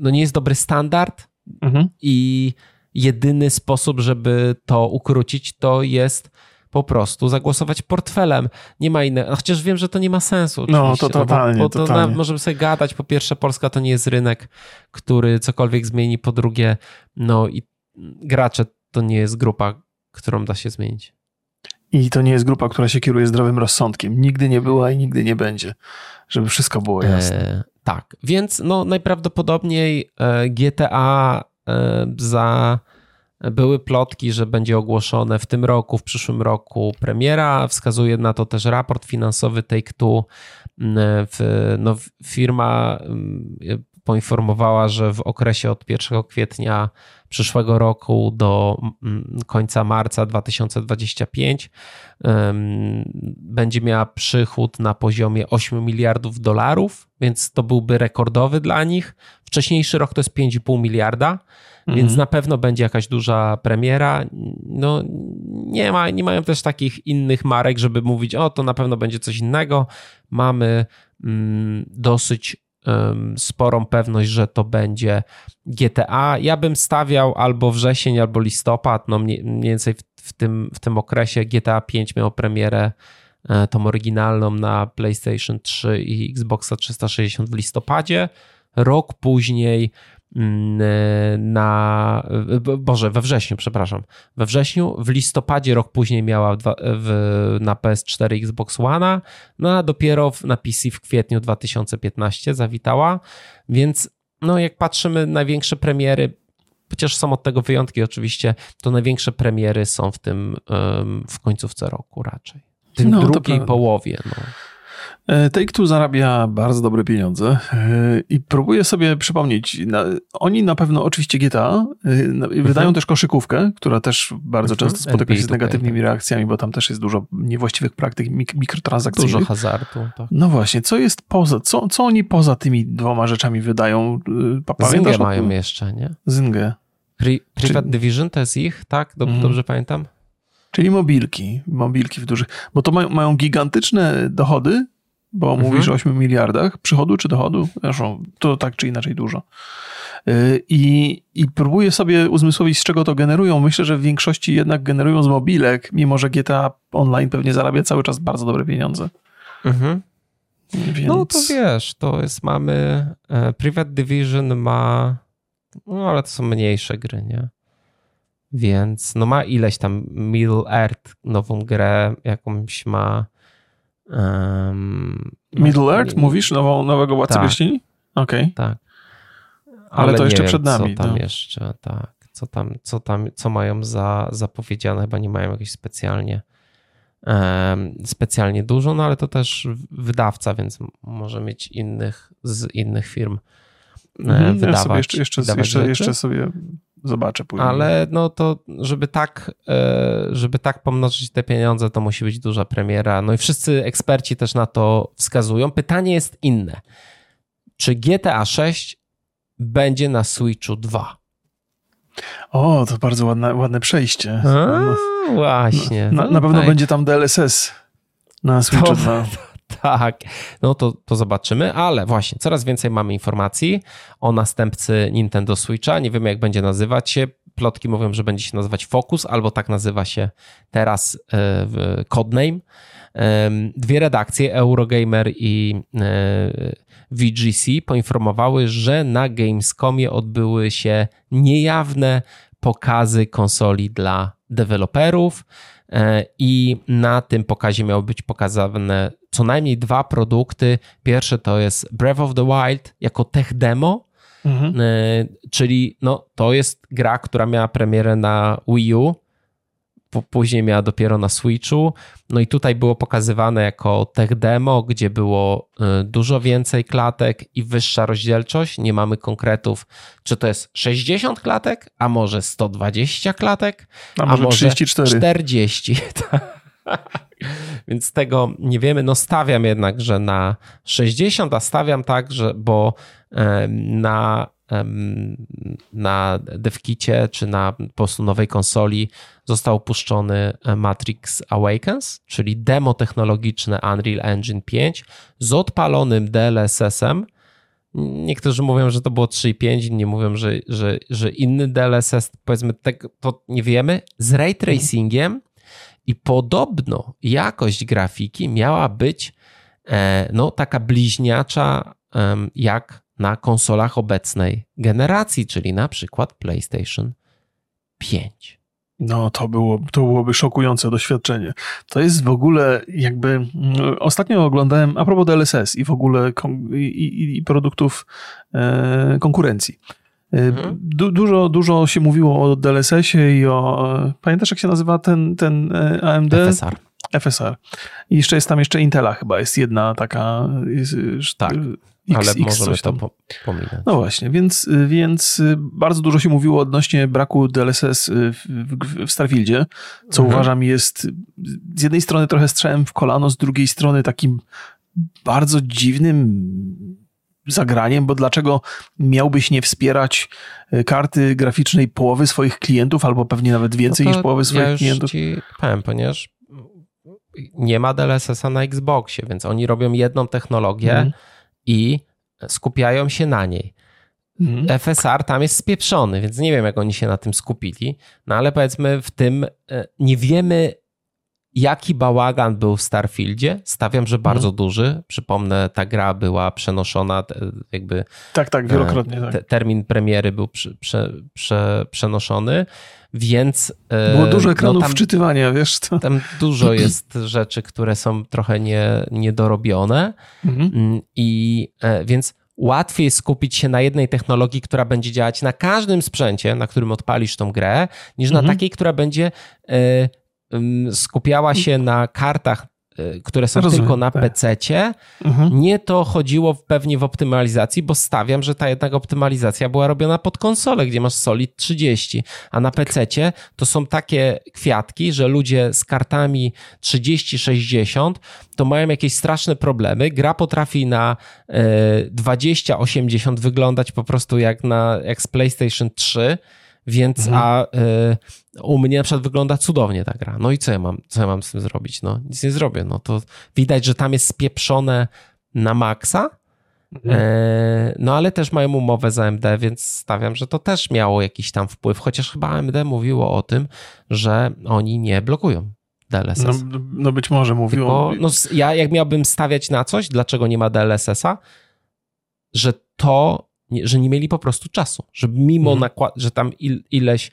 no nie jest dobry standard mhm. i jedyny sposób, żeby to ukrócić, to jest po prostu zagłosować portfelem. Nie ma innego. Chociaż wiem, że to nie ma sensu. No, to totalnie. No, bo, bo totalnie. To możemy sobie gadać. Po pierwsze, Polska to nie jest rynek, który cokolwiek zmieni. Po drugie, no i gracze to nie jest grupa, którą da się zmienić. I to nie jest grupa, która się kieruje zdrowym rozsądkiem. Nigdy nie była i nigdy nie będzie, żeby wszystko było jasne. E, tak, więc no najprawdopodobniej e, GTA e, za były plotki, że będzie ogłoszone w tym roku, w przyszłym roku premiera. Wskazuje na to też raport finansowy Take-Two. No, firma poinformowała, że w okresie od 1 kwietnia przyszłego roku do końca marca 2025 będzie miała przychód na poziomie 8 miliardów dolarów, więc to byłby rekordowy dla nich. Wcześniejszy rok to jest 5,5 miliarda więc mhm. na pewno będzie jakaś duża premiera. No, nie, ma, nie mają też takich innych marek, żeby mówić, o to na pewno będzie coś innego. Mamy mm, dosyć sporą pewność, że to będzie GTA. Ja bym stawiał albo wrzesień, albo listopad, no mniej, mniej więcej w, w, tym, w tym okresie GTA 5 miał premierę e, tą oryginalną na PlayStation 3 i Xboxa 360 w listopadzie. Rok później na, Boże, we wrześniu, przepraszam. We wrześniu, w listopadzie rok później miała w, w, na PS4 Xbox One, no a dopiero na PC w kwietniu 2015 zawitała, więc no jak patrzymy, największe premiery, chociaż są od tego wyjątki oczywiście, to największe premiery są w tym, w końcówce roku raczej. W tym no, drugiej połowie. No. E, Take-Two zarabia bardzo dobre pieniądze e, i próbuję sobie przypomnieć, oni na pewno oczywiście GTA e, wydają mhm. też koszykówkę, która też bardzo mhm. często spotyka się z negatywnymi reakcjami, bo tam też jest dużo niewłaściwych praktyk mik mikrotransakcyjnych. Dużo hazardu. Tak. No właśnie, co jest poza, co, co oni poza tymi dwoma rzeczami wydają? Pamiętasz? mają jeszcze, nie? Zyngę. Pri Private Czy... Division to jest ich, tak? Dob mm. Dobrze pamiętam? Czyli mobilki, mobilki w dużych, bo to mają, mają gigantyczne dochody, bo mhm. mówisz o 8 miliardach przychodu czy dochodu, zresztą to tak czy inaczej dużo. Y, I, I próbuję sobie uzmysłowić, z czego to generują. Myślę, że w większości jednak generują z mobilek, mimo że GTA Online pewnie zarabia cały czas bardzo dobre pieniądze. Mhm. Więc... No to wiesz, to jest, mamy e, Private Division ma, no ale to są mniejsze gry, nie? Więc no ma ileś tam Middle Earth, nową grę, jakąś ma Um, Middle Earth, nie, mówisz? Nową, nowego Władcę tak, Okej. Okay. Tak. Ale, Ale to jeszcze wiem, przed nami. Co tam no. jeszcze, tak. Co tam, co tam, co mają za, zapowiedziane? Chyba nie mają jakieś specjalnie um, specjalnie dużo, no ale to też wydawca, więc może mieć innych z innych firm mhm, wydawać. Ja sobie jeszcze, jeszcze, jeszcze, jeszcze sobie zobaczę później. Ale no to, żeby tak, e, żeby tak pomnożyć te pieniądze, to musi być duża premiera. No i wszyscy eksperci też na to wskazują. Pytanie jest inne. Czy GTA 6 będzie na Switchu 2? O, to bardzo ładne, ładne przejście. A, no, właśnie. Na, na pewno będzie tam DLSS na Switchu to, 2. Tak, no to, to zobaczymy, ale właśnie coraz więcej mamy informacji o następcy Nintendo Switcha. Nie wiemy, jak będzie nazywać się. Plotki mówią, że będzie się nazywać Focus, albo tak nazywa się teraz e, Codename. Dwie redakcje, Eurogamer i e, VGC, poinformowały, że na Gamescomie odbyły się niejawne pokazy konsoli dla deweloperów. E, i na tym pokazie miały być pokazane co najmniej dwa produkty. Pierwsze to jest Breath of the Wild jako tech demo, mhm. E, czyli no, to jest gra, która miała premierę na Wii U później miała dopiero na Switchu. No i tutaj było pokazywane jako tech demo, gdzie było y, dużo więcej klatek i wyższa rozdzielczość. Nie mamy konkretów, czy to jest 60 klatek, a może 120 klatek, a może, a może 34. 40. Więc tego nie wiemy. No stawiam jednak, że na 60, a stawiam tak, że bo na na devkicie czy na po prostu nowej konsoli został opuszczony e, Matrix Awakens, czyli demo technologiczne Unreal Engine 5 z odpalonym DLSS-em. Niektórzy mówią, że to było 3.5, inni mówią, że, że, że inny DLSS, powiedzmy, tego, to nie wiemy, z ray tracingiem i podobno jakość grafiki miała być e, no, taka bliźniacza jak na konsolach obecnej generacji, czyli na przykład PlayStation 5. No, to, było, to byłoby szokujące doświadczenie. To jest w ogóle jakby. Mm, ostatnio oglądałem a propos DLSS i w ogóle i, i, i produktów e, konkurencji. E, mhm. Du, dużo, dużo się mówiło o DLSS-ie i o. Pamiętasz, jak się nazywa ten, ten e, AMD? FSR. FSR. I jeszcze jest tam jeszcze Intela chyba, jest jedna taka. Jest, tak. X, ale możemy to po, pominąć. No właśnie, więc, więc bardzo dużo się mówiło odnośnie braku DLSS w, w, Starfieldzie, co mhm. uważam jest z jednej strony trochę strzałem w kolano, z drugiej strony takim bardzo dziwnym zagraniem, bo dlaczego miałbyś nie wspierać e, karty graficznej połowy swoich klientów, albo pewnie nawet więcej no niż połowy swoich ja już klientów? Ci powiem, ponieważ nie ma DLSS-a na Xboxie, więc oni robią jedną technologię, mhm i skupiają się na niej. Mhm. FSR tam jest spieprzony, więc nie wiem, jak oni się na tym skupili. No ale powiedzmy, w tym e, nie wiemy, Jaki bałagan był w Starfieldzie? Stawiam, że bardzo mhm. duży. Przypomnę, ta gra była przenoszona, jakby. Tak, tak, wielokrotnie. Tak. termin premiery był prze, prze, prze, przenoszony, więc. Było dużo ekranów no, tam, wczytywania, wiesz. To... Tam dużo jest rzeczy, które są trochę nie, niedorobione. Mhm. Mm, I e, więc łatwiej skupić się na jednej technologii, która będzie działać na każdym sprzęcie, na którym odpalisz tą grę, niż mhm. na takiej, która będzie skupiała się na kartach Y, które są Rozumiem, tylko na tak. PC-cie. Mhm. Nie to chodziło pewnie w optymalizacji, bo stawiam, że ta jednak optymalizacja była robiona pod konsolę, gdzie masz Solid 30, a na PC-cie to są takie kwiatki, że ludzie z kartami 30-60 to mają jakieś straszne problemy. Gra potrafi na y, 20-80 wyglądać po prostu jak, na, jak z PlayStation 3 więc mhm. a y, u mnie na przykład wygląda cudownie ta gra. No i co ja mam, co ja mam z tym zrobić? No nic nie zrobię. No to widać, że tam jest spieprzone na maksa, mhm. e, no ale też mają umowę z AMD, więc stawiam, że to też miało jakiś tam wpływ, chociaż chyba AMD mówiło o tym, że oni nie blokują DLSS. No, no być może mówiło. Tylko, no, ja jak miałbym stawiać na coś, dlaczego nie ma DLSS-a, że to nie, że nie mieli po prostu czasu, że mimo mhm. nakład, że tam il, ileś,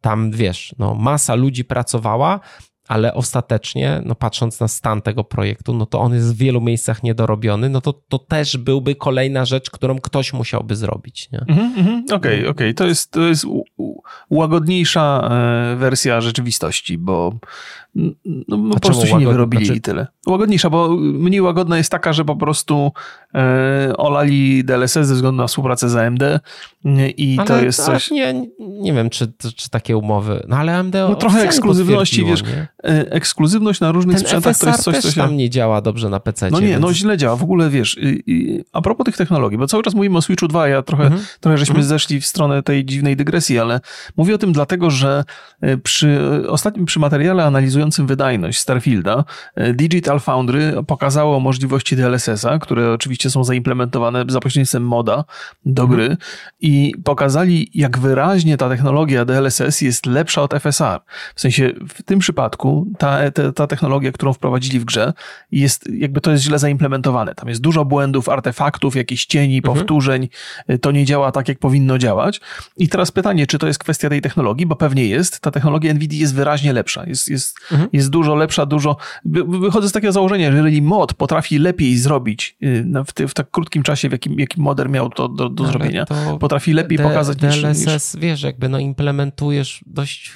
tam wiesz, no masa ludzi pracowała, ale ostatecznie, no patrząc na stan tego projektu, no to on jest w wielu miejscach niedorobiony, no to, to też byłby kolejna rzecz, którą ktoś musiałby zrobić. Okej, mhm, mhm. okej, okay, no. okay. to jest, to jest łagodniejsza e, wersja rzeczywistości, bo no, po prostu się nie wyrobili znaczy... i tyle. Łagodniejsza, bo mniej łagodna jest taka, że po prostu olali DLSS ze względu na współpracę z AMD i ale, to jest coś... Nie, nie wiem, czy, czy takie umowy, no ale AMD No trochę ekskluzywności, wiesz, nie? E, ekskluzywność na różnych Ten sprzętach FSR to jest coś, co się... tam nie działa dobrze na PC. No nie, więc... no źle działa, w ogóle wiesz, i, i, a propos tych technologii, bo cały czas mówimy o Switchu 2, ja trochę, mhm. trochę żeśmy mhm. zeszli w stronę tej dziwnej dygresji, ale mówię o tym dlatego, że e, przy ostatnim, przy materiale analizującym wydajność Starfielda, e, Digital Foundry pokazało możliwości DLSS-a, które oczywiście są zaimplementowane za pośrednictwem moda do mhm. gry i pokazali, jak wyraźnie ta technologia DLSS jest lepsza od FSR. W sensie w tym przypadku ta, ta, ta technologia, którą wprowadzili w grze, jest jakby to jest źle zaimplementowane. Tam jest dużo błędów, artefaktów, jakichś cieni, mhm. powtórzeń. To nie działa tak, jak powinno działać. I teraz pytanie, czy to jest kwestia tej technologii, bo pewnie jest. Ta technologia NVIDIA jest wyraźnie lepsza. Jest, jest, mhm. jest dużo lepsza, dużo... Wychodzę z takiego założenia, że jeżeli mod potrafi lepiej zrobić y, w, ty, w tak krótkim czasie, w jakim, jakim moder miał to do, do zrobienia, potrafi lepiej pokazać DLSS, niż... DLSS, wiesz, jakby no implementujesz dość...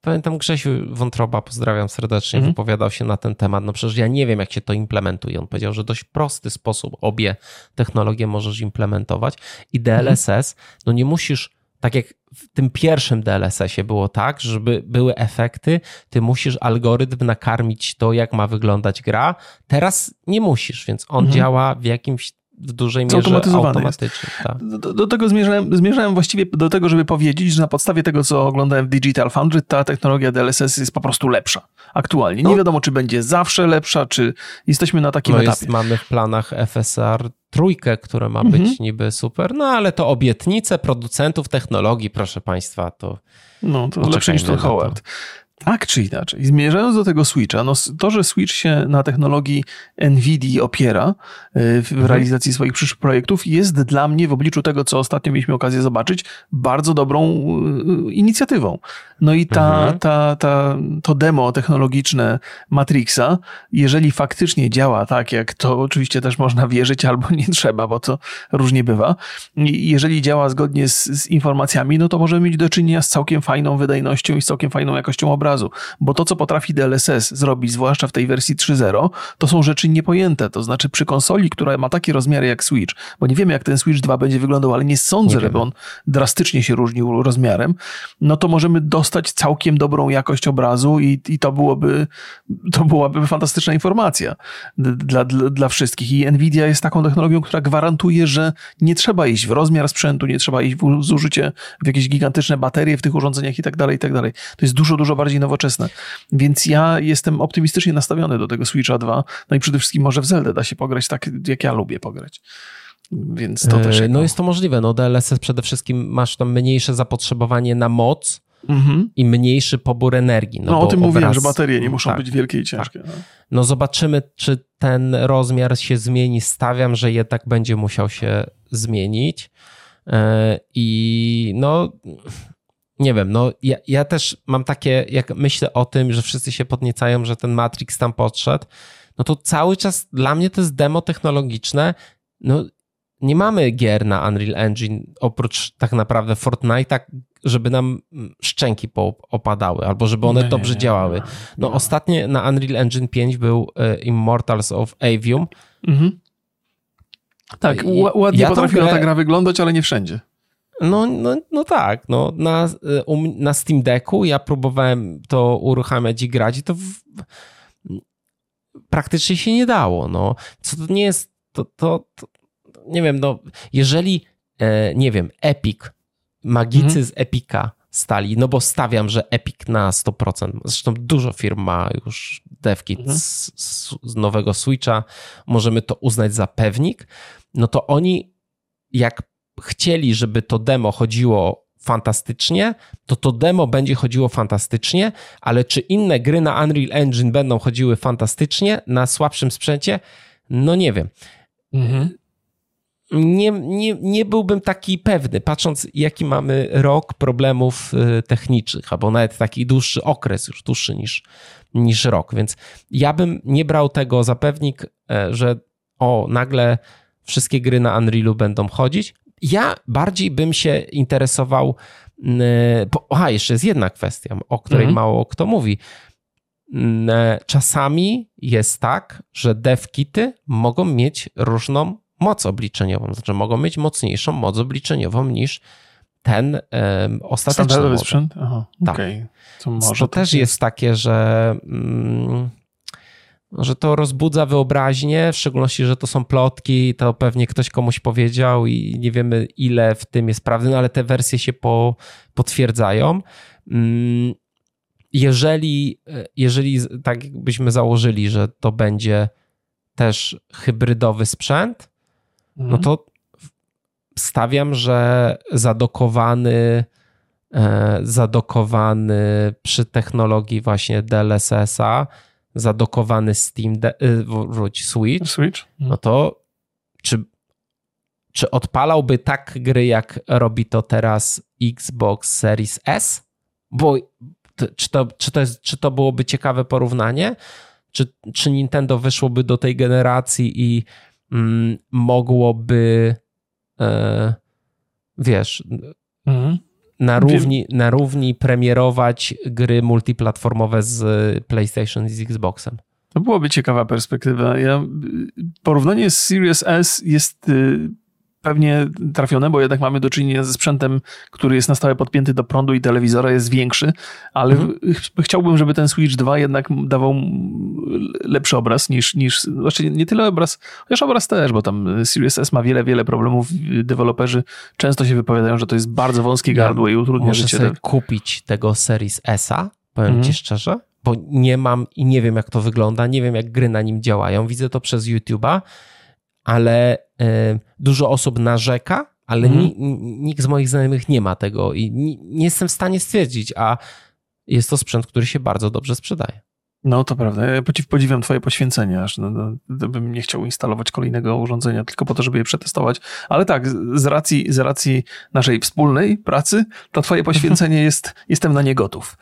Pamiętam Grzesiu Wątroba, pozdrawiam serdecznie, mhm. wypowiadał się na ten temat. No przecież ja nie wiem, jak się to implementuje. On powiedział, że dość prosty sposób obie technologie możesz implementować i DLSS, mhm. no nie musisz tak jak w tym pierwszym DLSS-ie było tak, żeby były efekty, ty musisz algorytm nakarmić to, jak ma wyglądać gra. Teraz nie musisz, więc on mhm. działa w jakimś w dużej mierze automatycznie. Tak. Do, do, tego zmierzałem, zmierzałem właściwie do tego, żeby powiedzieć, że na podstawie tego, co oglądałem w Digital Foundry, ta technologia DLSS jest po prostu lepsza aktualnie. Nie no. wiadomo, czy będzie zawsze lepsza, czy jesteśmy na takim no etapie. Jest, mamy w planach FSR trójkę, które ma być mhm. niby super, no ale to obietnice producentów technologii, proszę Państwa, to... No, to lepsze niż ten Howard. Tak czy inaczej, zmierzając do tego Switcha, no to, że Switch się na technologii NVIDIA opiera y, w mhm. realizacji swoich przyszłych projektów, jest dla mnie w obliczu tego, co ostatnio mieliśmy okazję zobaczyć, bardzo dobrą y, inicjatywą. No i ta, mhm. ta, ta, to demo technologiczne Matrixa, jeżeli faktycznie działa tak, jak to oczywiście też można wierzyć, albo nie trzeba, bo to różnie bywa, jeżeli działa zgodnie z, z informacjami, no to możemy mieć do czynienia z całkiem fajną wydajnością i z całkiem fajną jakością obrazu obrazu, bo to, co potrafi DLSS zrobić, zwłaszcza w tej wersji 3.0, to są rzeczy niepojęte. To znaczy przy konsoli, która ma takie rozmiary jak Switch, bo nie wiemy, jak ten Switch 2 będzie wyglądał, ale nie sądzę, nie żeby on drastycznie się różnił rozmiarem, no to możemy dostać całkiem dobrą jakość obrazu i, i to byłoby to byłaby fantastyczna informacja dla, dla, dla wszystkich. I Nvidia jest taką technologią, która gwarantuje, że nie trzeba iść w rozmiar sprzętu, nie trzeba iść w zużycie w jakieś gigantyczne baterie w tych urządzeniach i tak dalej, i tak dalej. To jest dużo, dużo bardziej bardziej nowoczesne. Więc ja jestem optymistycznie nastawiony do tego Switcha 2. No i przede wszystkim może w Zelda da się pograć tak, jak ja lubię pograć. Więc to też. E, no jest to możliwe. No DLSS przede wszystkim masz tam mniejsze zapotrzebowanie na moc, mhm. i mniejszy pobór energii. No, no o tym obraz... mówiłem, że baterie nie muszą tak, być wielkie i tak. ciężkie. Tak. No zobaczymy, czy ten rozmiar się zmieni. Stawiam, że jednak będzie musiał się zmienić. E, I no, nie wiem, no ja, ja też mam takie, jak myślę o tym, że wszyscy się podniecają, że ten Matrix tam podszedł, no to cały czas dla mnie to jest demo technologiczne. No, nie mamy gier na Unreal Engine oprócz tak naprawdę Fortnite'a, żeby nam szczęki opadały, albo żeby one nie, dobrze działały. No, ostatnie na Unreal Engine 5 był e, Immortals of Avium. Mhm. Tak, ładnie ja potrafiła grę... ta gra wyglądać, ale nie wszędzie. No, no, no tak, no, na, um, na Steam Decku ja próbowałem to uruchamiać i grać i to w, praktycznie się nie dało. No. Co to nie jest, to, to, to nie wiem, no, jeżeli, e, nie wiem, Epic, magicy mhm. z Epika stali, no bo stawiam, że Epic na 100%, zresztą dużo firm ma już devkit mhm. z, z nowego Switcha, możemy to uznać za pewnik, no to oni jak chcieli, żeby to demo chodziło fantastycznie, to to demo będzie chodziło fantastycznie, ale czy inne gry na Unreal Engine będą chodziły fantastycznie na słabszym sprzęcie? No nie wiem. Mhm. Nie, nie, nie byłbym taki pewny, patrząc jaki mamy rok problemów y, technicznych, albo nawet taki dłuższy okres, już dłuższy niż, niż rok. Więc ja bym nie brał tego za pewnik, e, że o, nagle wszystkie gry na Unrealu będą chodzić. Ja bardziej bym się interesował. Aha, jeszcze jest jedna kwestia, o której mhm. mało kto mówi. Czasami jest tak, że devkity mogą mieć różną moc obliczeniową, znaczy mogą mieć mocniejszą moc obliczeniową niż ten um, ostateczny sprzęt? Aha, tak. Okay. To, może to też jest. jest takie, że mm, że to rozbudza wyobraźnię, w szczególności, że to są plotki, to pewnie ktoś komuś powiedział i nie wiemy ile w tym jest prawdy, no ale te wersje się po, potwierdzają. Mm, jeżeli, jeżeli tak byśmy założyli, że to będzie też hybrydowy sprzęt, no mhm. to stawiam, że zadokowany e, zadokowany przy technologii właśnie DLSS-a zadokowany Steam, de, y, wróć, Switch, Switch, no to czy, czy odpalałby tak gry, jak robi to teraz Xbox Series S? Bo czy to, czy to, jest, czy to byłoby ciekawe porównanie? Czy, czy Nintendo wyszłoby do tej generacji i mm, mogłoby, e, wiesz, mhm na równi, na równi premierować gry multiplatformowe z PlayStation i z Xboxem. To byłoby ciekawa perspektywa. Ja, porównanie z Series S jest y, pewnie trafione, bo jednak mamy do czynienia ze sprzętem, który jest na stałe podpięty do prądu i telewizora jest większy, ale mhm. ch chciałbym, żeby ten Switch 2 jednak dawał lepszy obraz niż, niż znaczy nie tyle obraz, chociaż obraz też, bo tam Series S ma wiele, wiele problemów. Deweloperzy często się wypowiadają, że to jest bardzo wąskie gardło ja i utrudnia życie. Sobie kupić tego Series S-a, powiem mhm. ci szczerze, bo nie mam i nie wiem jak to wygląda, nie wiem jak gry na nim działają, widzę to przez YouTube'a, ale e, dużo osób narzeka, ale mm. nikt z moich znajomych nie ma tego i nie jestem w stanie stwierdzić, a jest to sprzęt, który się bardzo dobrze sprzedaje. No to prawda. Ja podziwiam twoje poświęcenie, aż no, no, bym nie chciał instalować kolejnego urządzenia tylko po to, żeby je przetestować. Ale tak, z racji, z racji naszej wspólnej pracy, to twoje poświęcenie jest, jestem na nie gotów.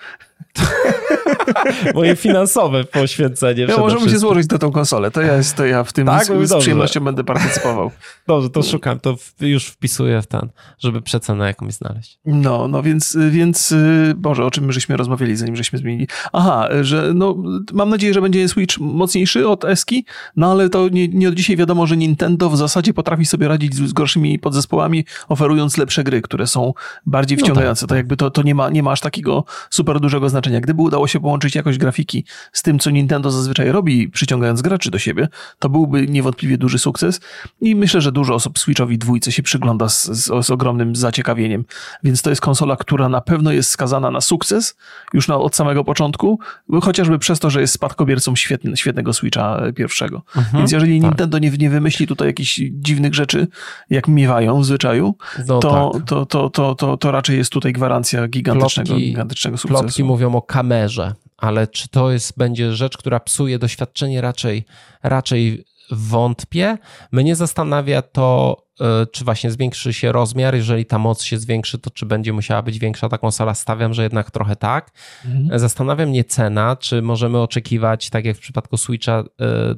Moje finansowe poświęcenie. Ja możemy się złożyć do tą konsolę. To ja, jest, to ja w tym tak? z, z przyjemnością będę partycypował. Dobrze, to szukam, to już wpisuję w ten, żeby przecenę jakąś znaleźć. No, no więc, więc Boże, o czym żeśmy rozmawiali, zanim żeśmy zmienili. Aha, że no, mam nadzieję, że będzie Switch mocniejszy od Eski, no ale to nie, nie od dzisiaj wiadomo, że Nintendo w zasadzie potrafi sobie radzić z, z gorszymi podzespołami, oferując lepsze gry, które są bardziej wciągające. No tak. To jakby to, to nie, ma, nie ma aż takiego super dużego znaczenia. Gdyby udało się połączyć połączyć jakość grafiki z tym, co Nintendo zazwyczaj robi, przyciągając graczy do siebie, to byłby niewątpliwie duży sukces i myślę, że dużo osób Switchowi dwójce się przygląda z, z, z ogromnym zaciekawieniem, więc to jest konsola, która na pewno jest skazana na sukces już na, od samego początku, chociażby przez to, że jest spadkobiercą świetny, świetnego Switcha pierwszego. Mhm, więc jeżeli tak. Nintendo nie, nie wymyśli tutaj jakichś dziwnych rzeczy, jak miewają w zwyczaju, no to, tak. to, to, to, to, to raczej jest tutaj gwarancja gigantycznego, plotki, gigantycznego sukcesu. Plotki mówią o kamerze, ale czy to jest, będzie rzecz, która psuje doświadczenie? Raczej, raczej wątpię. Mnie zastanawia to, e, czy właśnie zwiększy się rozmiar. Jeżeli ta moc się zwiększy, to czy będzie musiała być większa ta konsola? Stawiam, że jednak trochę tak. Mhm. Zastanawia mnie cena, czy możemy oczekiwać, tak jak w przypadku Switcha,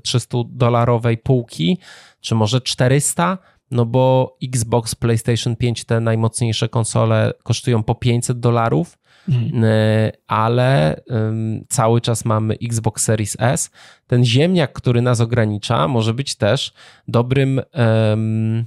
300-dolarowej e, półki, czy może 400? No bo Xbox, PlayStation 5, te najmocniejsze konsole kosztują po 500 dolarów, mhm. E, ale um, cały czas mamy Xbox Series S. Ten ziemniak, który nas ogranicza, może być też dobrym, um,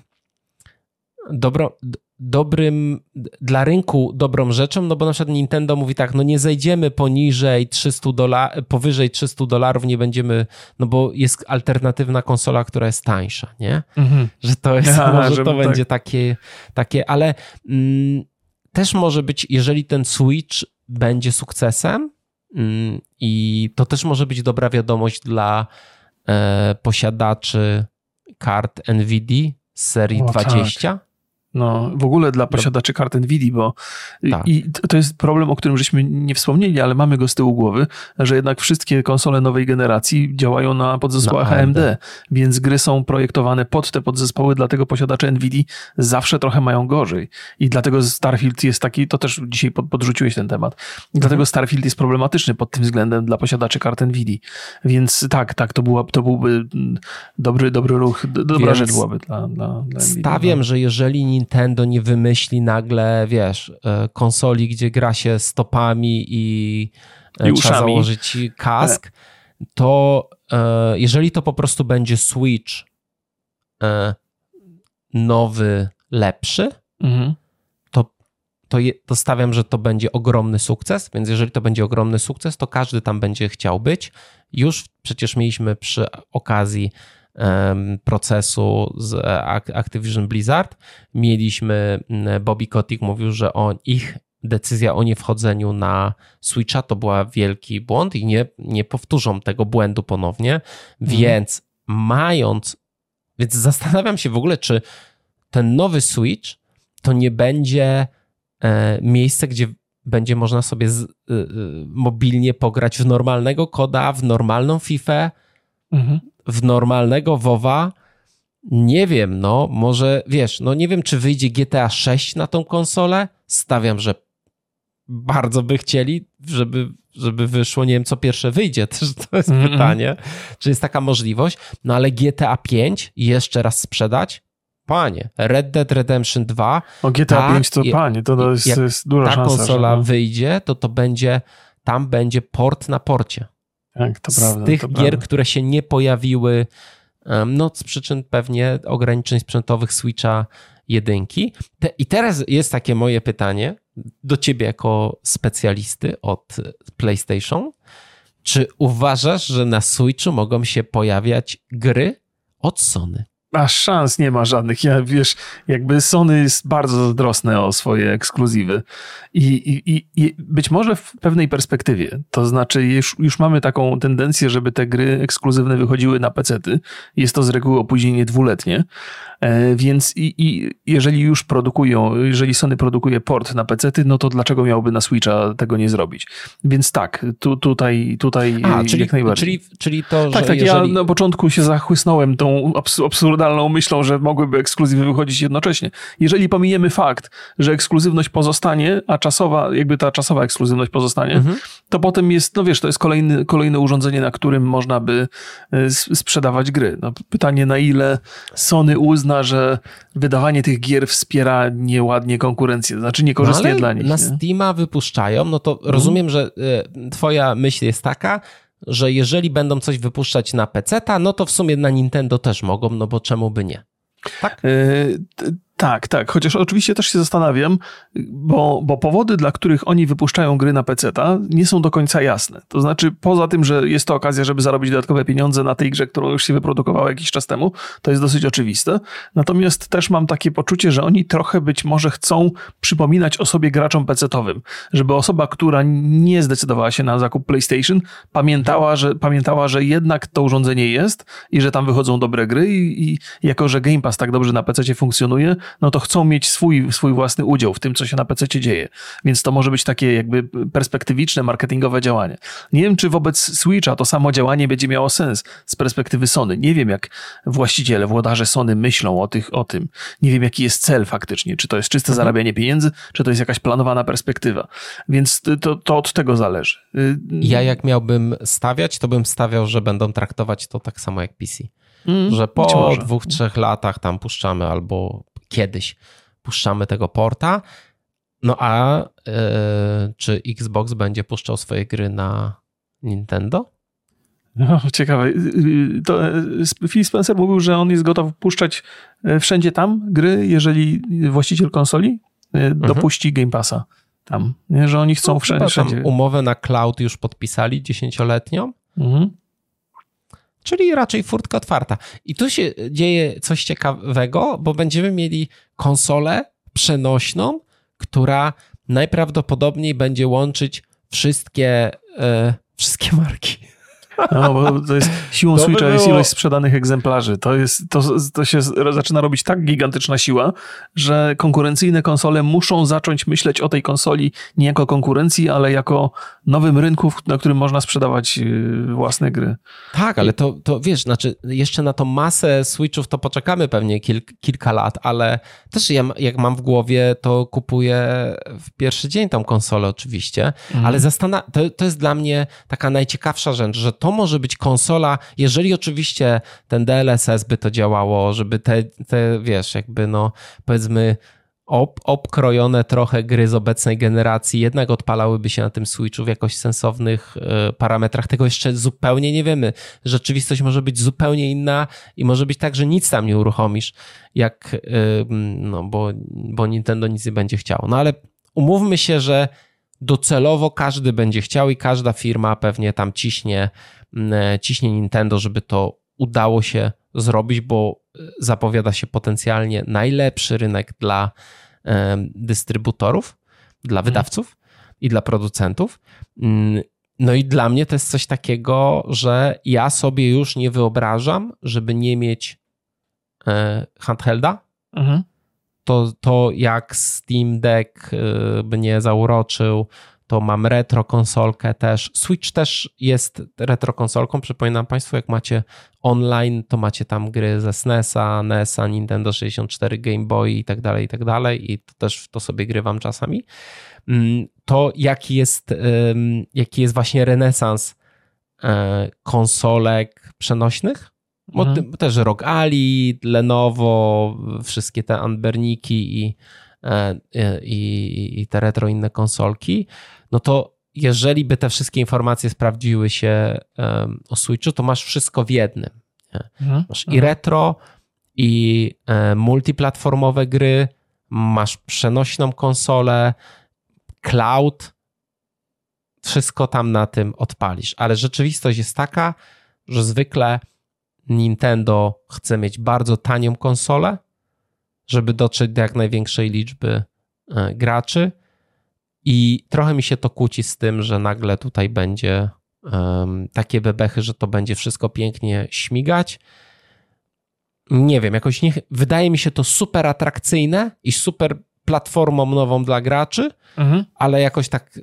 dobro, dobrym dla rynku dobrą rzeczą, no bo na przykład Nintendo mówi tak, no nie zejdziemy poniżej 300 dolarów, powyżej 300 dolarów nie będziemy, no bo jest alternatywna konsola, która jest tańsza, nie? Mhm. Że to jest, ja, może to tak. będzie takie, takie, ale mm, też może być, jeżeli ten Switch będzie sukcesem mm, i to też może być dobra wiadomość dla e, posiadaczy kart NVIDIA z serii o, 20, tak no, w ogóle dla posiadaczy kart NVIDIA, bo tak. i to jest problem, o którym żeśmy nie wspomnieli, ale mamy go z tyłu głowy, że jednak wszystkie konsole nowej generacji działają na podzespołach AMD, więc gry są projektowane pod te podzespoły, dlatego posiadacze NVIDIA zawsze trochę mają gorzej. I dlatego Starfield jest taki, to też dzisiaj podrzuciłeś ten temat, i dlatego mhm. Starfield jest problematyczny pod tym względem dla posiadaczy kart NVIDIA. Więc tak, tak, to, była, to byłby dobry, dobry ruch, dobra więc rzecz byłaby dla, dla, dla Stawiam, no. że jeżeli Nintendo nie wymyśli nagle, wiesz, e, konsoli, gdzie gra się stopami i, e, I trzeba założyć kask, to e, jeżeli to po prostu będzie Switch nowy, lepszy, mhm. to, to, je, to stawiam, że to będzie ogromny sukces, więc jeżeli to będzie ogromny sukces, to każdy tam będzie chciał być. Już przecież mieliśmy przy okazji procesu z Activision Blizzard. Mieliśmy, Bobby Kotick mówił, że on, ich decyzja o niewchodzeniu na Switcha to była wielki błąd i nie, nie powtórzą tego błędu ponownie, mhm. więc mając, więc zastanawiam się w ogóle, czy ten nowy Switch to nie będzie e, miejsce, gdzie będzie można sobie z, y, y, mobilnie pograć w normalnego koda, w normalną FIFA, mhm w normalnego WoWa nie wiem, no może wiesz, no nie wiem, czy wyjdzie GTA 6 na tą konsolę. Stawiam, że bardzo by chcieli, żeby, żeby wyszło, nie wiem, co pierwsze wyjdzie, też to jest mm -mm. pytanie, czy jest taka możliwość. No ale GTA 5 jeszcze raz sprzedać? Panie, Red Dead Redemption 2. O GTA ta, 5 to panie, to, to jest, jest duża ta szansa. Ta konsola że... wyjdzie, to to będzie, tam będzie port na porcie. Tak, to prawda. Z tych gier, prawda. które się nie pojawiły, no z przyczyn pewnie ograniczeń sprzętowych Switcha jedynki. Te, I teraz jest takie moje pytanie do ciebie jako specjalisty od PlayStation. Czy uważasz, że na Switchu mogą się pojawiać gry od Sony? A szans nie ma żadnych. Ja wiesz, jakby Sony jest bardzo zazdrosne o swoje ekskluzywy. I, i, i być może w pewnej perspektywie, to znaczy już, już mamy taką tendencję, żeby te gry ekskluzywne wychodziły na pecety. Jest to z reguły opóźnienie dwuletnie, e, więc i, i jeżeli już produkują, jeżeli Sony produkuje port na pecety, no to dlaczego miałby na Switcha tego nie zrobić? Więc tak, tu, tutaj, tutaj a, czyli, jak najbardziej. Czyli, czyli to, tak, że tak, jeżeli... ja na początku się zachłysnąłem tą absurdalną absurdalną myślą, że mogłyby ekskluzywy wychodzić jednocześnie. Jeżeli pominiemy fakt, że ekskluzywność pozostanie, a czasowa, jakby ta czasowa ekskluzywność pozostanie, mhm. to potem jest, no wiesz, to jest kolejny, kolejne urządzenie, na którym można by e, sprzedawać gry. No, pytanie, na ile Sony uzna, że wydawanie tych gier wspiera nieładnie konkurencję, znaczy niekorzystnie no, dla nich. Na nie? Steama wypuszczają, no to mhm. rozumiem, że e, twoja myśl jest taka, że jeżeli będą coś wypuszczać na PC, no to w sumie na Nintendo też mogą, no bo czemu by nie? Tak? Yy, Tak, tak. Chociaż oczywiście też się zastanawiam, bo, bo powody, dla których oni wypuszczają gry na PC, nie są do końca jasne. To znaczy, poza tym, że jest to okazja, żeby zarobić dodatkowe pieniądze na tej grze, którą już się wyprodukowała jakiś czas temu, to jest dosyć oczywiste. Natomiast też mam takie poczucie, że oni trochę być może chcą przypominać o sobie graczom PC-owym, żeby osoba, która nie zdecydowała się na zakup PlayStation, pamiętała, że, pamiętała, że jednak to urządzenie jest i że tam wychodzą dobre gry i, i jako, że Game Pass tak dobrze na PC funkcjonuje, no to chcą mieć swój, swój własny udział w tym, co się na PC dzieje. Więc to może być takie jakby perspektywiczne, marketingowe działanie. Nie wiem, czy wobec Switcha to samo działanie będzie miało sens z perspektywy Sony. Nie wiem, jak właściciele, włodarze Sony myślą o, tych, o tym. Nie wiem, jaki jest cel faktycznie. Czy to jest czyste mhm. zarabianie pieniędzy, czy to jest jakaś planowana perspektywa. Więc to, to od tego zależy. Y, ja jak miałbym stawiać, to bym stawiał, że będą traktować to tak samo jak PC. Mm, że po dwóch, trzech latach tam puszczamy albo kiedyś puszczamy tego porta. No a yy, czy Xbox będzie puszczał swoje gry na Nintendo? No, ciekawe. To Phil Spencer mówił, że on jest gotów puszczać wszędzie tam gry, jeżeli właściciel konsoli mhm. dopuści mhm. Game Passa tam. Nie? Że oni chcą no, wszędzie. wszędzie. umowę na cloud już podpisali dziesięcioletnią. Mhm. Czyli raczej furtka otwarta. I tu się dzieje coś ciekawego, bo będziemy mieli konsolę przenośną, która najprawdopodobniej będzie łączyć wszystkie, e, wszystkie marki. No, bo to jest siłą to Switcha by jest ilość sprzedanych egzemplarzy. To, jest, to, to się zaczyna robić tak gigantyczna siła, że konkurencyjne konsole muszą zacząć myśleć o tej konsoli nie jako konkurencji, ale jako nowym rynku, na którym można sprzedawać y, własne gry. Tak, ale to, to wiesz, znaczy jeszcze na tą masę Switchów to poczekamy pewnie kil, kilka lat, ale też ja, jak mam w głowie, to kupuję w pierwszy dzień tą konsolę oczywiście, mhm. ale zastana- to, to jest dla mnie taka najciekawsza rzecz, że to może być konsola, jeżeli oczywiście ten DLSS by to działało, żeby te, te wiesz, jakby no powiedzmy ob, obkrojone trochę gry z obecnej generacji jednak odpalałyby się na tym Switchu w jakoś sensownych y, parametrach. Tego jeszcze zupełnie nie wiemy. Rzeczywistość może być zupełnie inna i może być tak, że nic tam nie uruchomisz, jak, y, no bo, bo Nintendo nic nie będzie chciało. No ale umówmy się, że docelowo każdy będzie chciał i każda firma pewnie tam ciśnie, ciśnie Nintendo, żeby to udało się zrobić, bo e, zapowiada się potencjalnie najlepszy rynek dla e, dystrybutorów, dla mhm. wydawców i dla producentów. No i dla mnie to jest coś takiego, że ja sobie już nie wyobrażam, żeby nie mieć e, handhelda, mhm to, to jak Steam Deck y, mnie zauroczył, to mam retro konsolkę też. Switch też jest retro konsolką. Przypominam Państwu, jak macie online, to macie tam gry ze SNESa, NESa, Nintendo 64, Game Boy i tak dalej, i tak dalej. I to też w to sobie grywam czasami. Mm, to jaki jest, jaki jest właśnie renesans e, konsolek przenośnych, bo mhm. też ROG Ali, Lenovo, wszystkie te Anberniki i, e, i, i te retro inne konsolki, no to jeżeli by te wszystkie informacje sprawdziły się o Switchu, to masz wszystko w jednym. Mhm. Masz i mhm. retro, i e, multiplatformowe gry, masz przenośną konsolę, cloud, wszystko tam na tym odpalisz. Ale rzeczywistość jest taka, że zwykle Nintendo chce mieć bardzo tanią konsolę, żeby dotrzeć do jak największej liczby e, graczy. I trochę mi się to kłóci z tym, że nagle tutaj będzie um, takie bebechy, że to będzie wszystko pięknie śmigać. Nie wiem, jakoś nie, wydaje mi się to super atrakcyjne i super platformą nową dla graczy, mhm. ale jakoś tak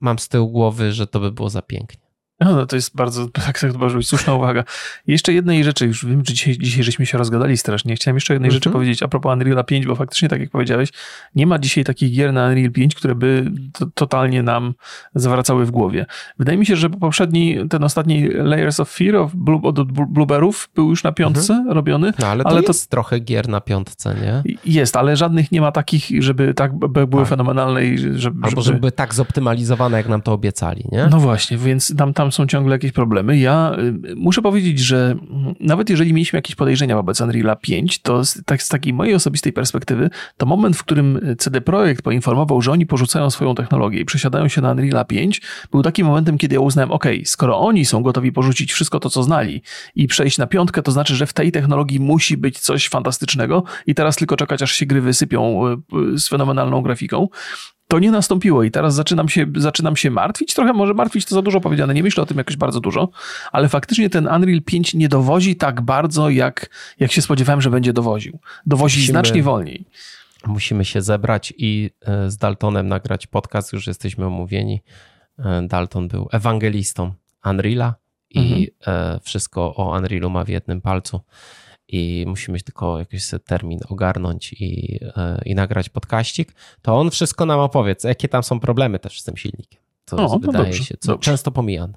mam z tyłu głowy, że to by było za pięknie. No, no to jest bardzo, tak jak być słuszna uwaga. jeszcze jednej rzeczy, już wiem, że dzisiaj, dzisiaj żeśmy się rozgadali strasznie. Chciałem jeszcze jednej rzeczy mhm. powiedzieć a propos Unreal 5, bo faktycznie, tak jak powiedziałeś, nie ma dzisiaj takich gier na Unreal 5, które by to, totalnie nam zawracały w głowie. Wydaje mi się, że poprzedni, ten ostatni Layers of Fear of Blue, od Blueberów był już na piątce mhm. robiony. No ale to ale jest to, trochę gier na piątce, nie? Jest, ale żadnych nie ma takich, żeby tak były tak. fenomenalne. I żeby, Albo żeby... żeby tak zoptymalizowane, jak nam to obiecali, nie? No właśnie, więc tam, tam tam są ciągle jakieś problemy. Ja y, muszę powiedzieć, że nawet jeżeli mieliśmy jakieś podejrzenia wobec Unreal'a 5, to z, tak, z takiej mojej osobistej perspektywy, to moment, w którym CD Projekt poinformował, że oni porzucają swoją technologię i przesiadają się na Unreal'a 5, był takim momentem, kiedy ja uznałem, ok, skoro oni są gotowi porzucić wszystko to, co znali i przejść na piątkę, to znaczy, że w tej technologii musi być coś fantastycznego i teraz tylko czekać, aż się gry wysypią y, z fenomenalną grafiką to nie nastąpiło i teraz zaczynam się, zaczynam się martwić. Trochę może martwić to za dużo powiedziane, nie myślę o tym jakoś bardzo dużo, ale faktycznie ten Unreal 5 nie dowozi tak bardzo, jak, jak się spodziewałem, że będzie dowoził. Dowozi musimy, znacznie wolniej. Musimy się zebrać i e, z Daltonem nagrać podcast, już jesteśmy omówieni. E, Dalton był ewangelistą Unreala i mhm. E, wszystko o Unrealu ma w jednym palcu i musimy tylko jakiś termin ogarnąć i, e, i nagrać podkaścik, to on wszystko nam opowie, jakie tam są problemy też z tym silnikiem. To o, no wydaje dobrze, się co dobrze. często pomijane.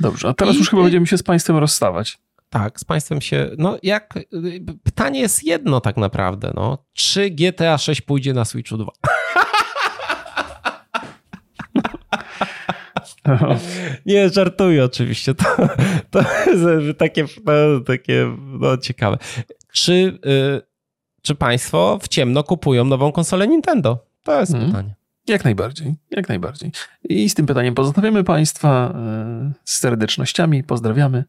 Dobrze, a teraz I, już chyba będziemy się z Państwem rozstawać. Tak, z Państwem się. No, jak. Pytanie jest jedno tak naprawdę. No. Czy GTA 6 pójdzie na Switchu 2? Nie, żartuję oczywiście. To, to jest takie, no, takie no, ciekawe. Czy, y, czy Państwo w ciemno kupują nową konsolę Nintendo? To jest hmm. pytanie. Jak najbardziej, jak najbardziej. I z tym pytaniem pozostawiamy Państwa y, z serdecznościami. Pozdrawiamy.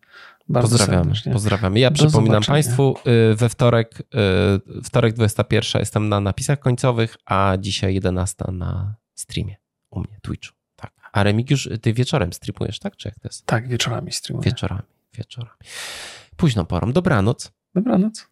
Bardzo pozdrawiamy, serdecznie. pozdrawiamy. Ja Do przypominam zobaczenia. Państwu, we wtorek, wtorek 21 jestem na napisach końcowych, a dzisiaj 11 na streamie u mnie, Twitchu. A Remigiusz, ty wieczorem streamujesz, tak? Czy jak to jest? Tak, wieczorami streamuję. Wieczorami, wieczorami. Późną porą. Dobranoc. Dobranoc.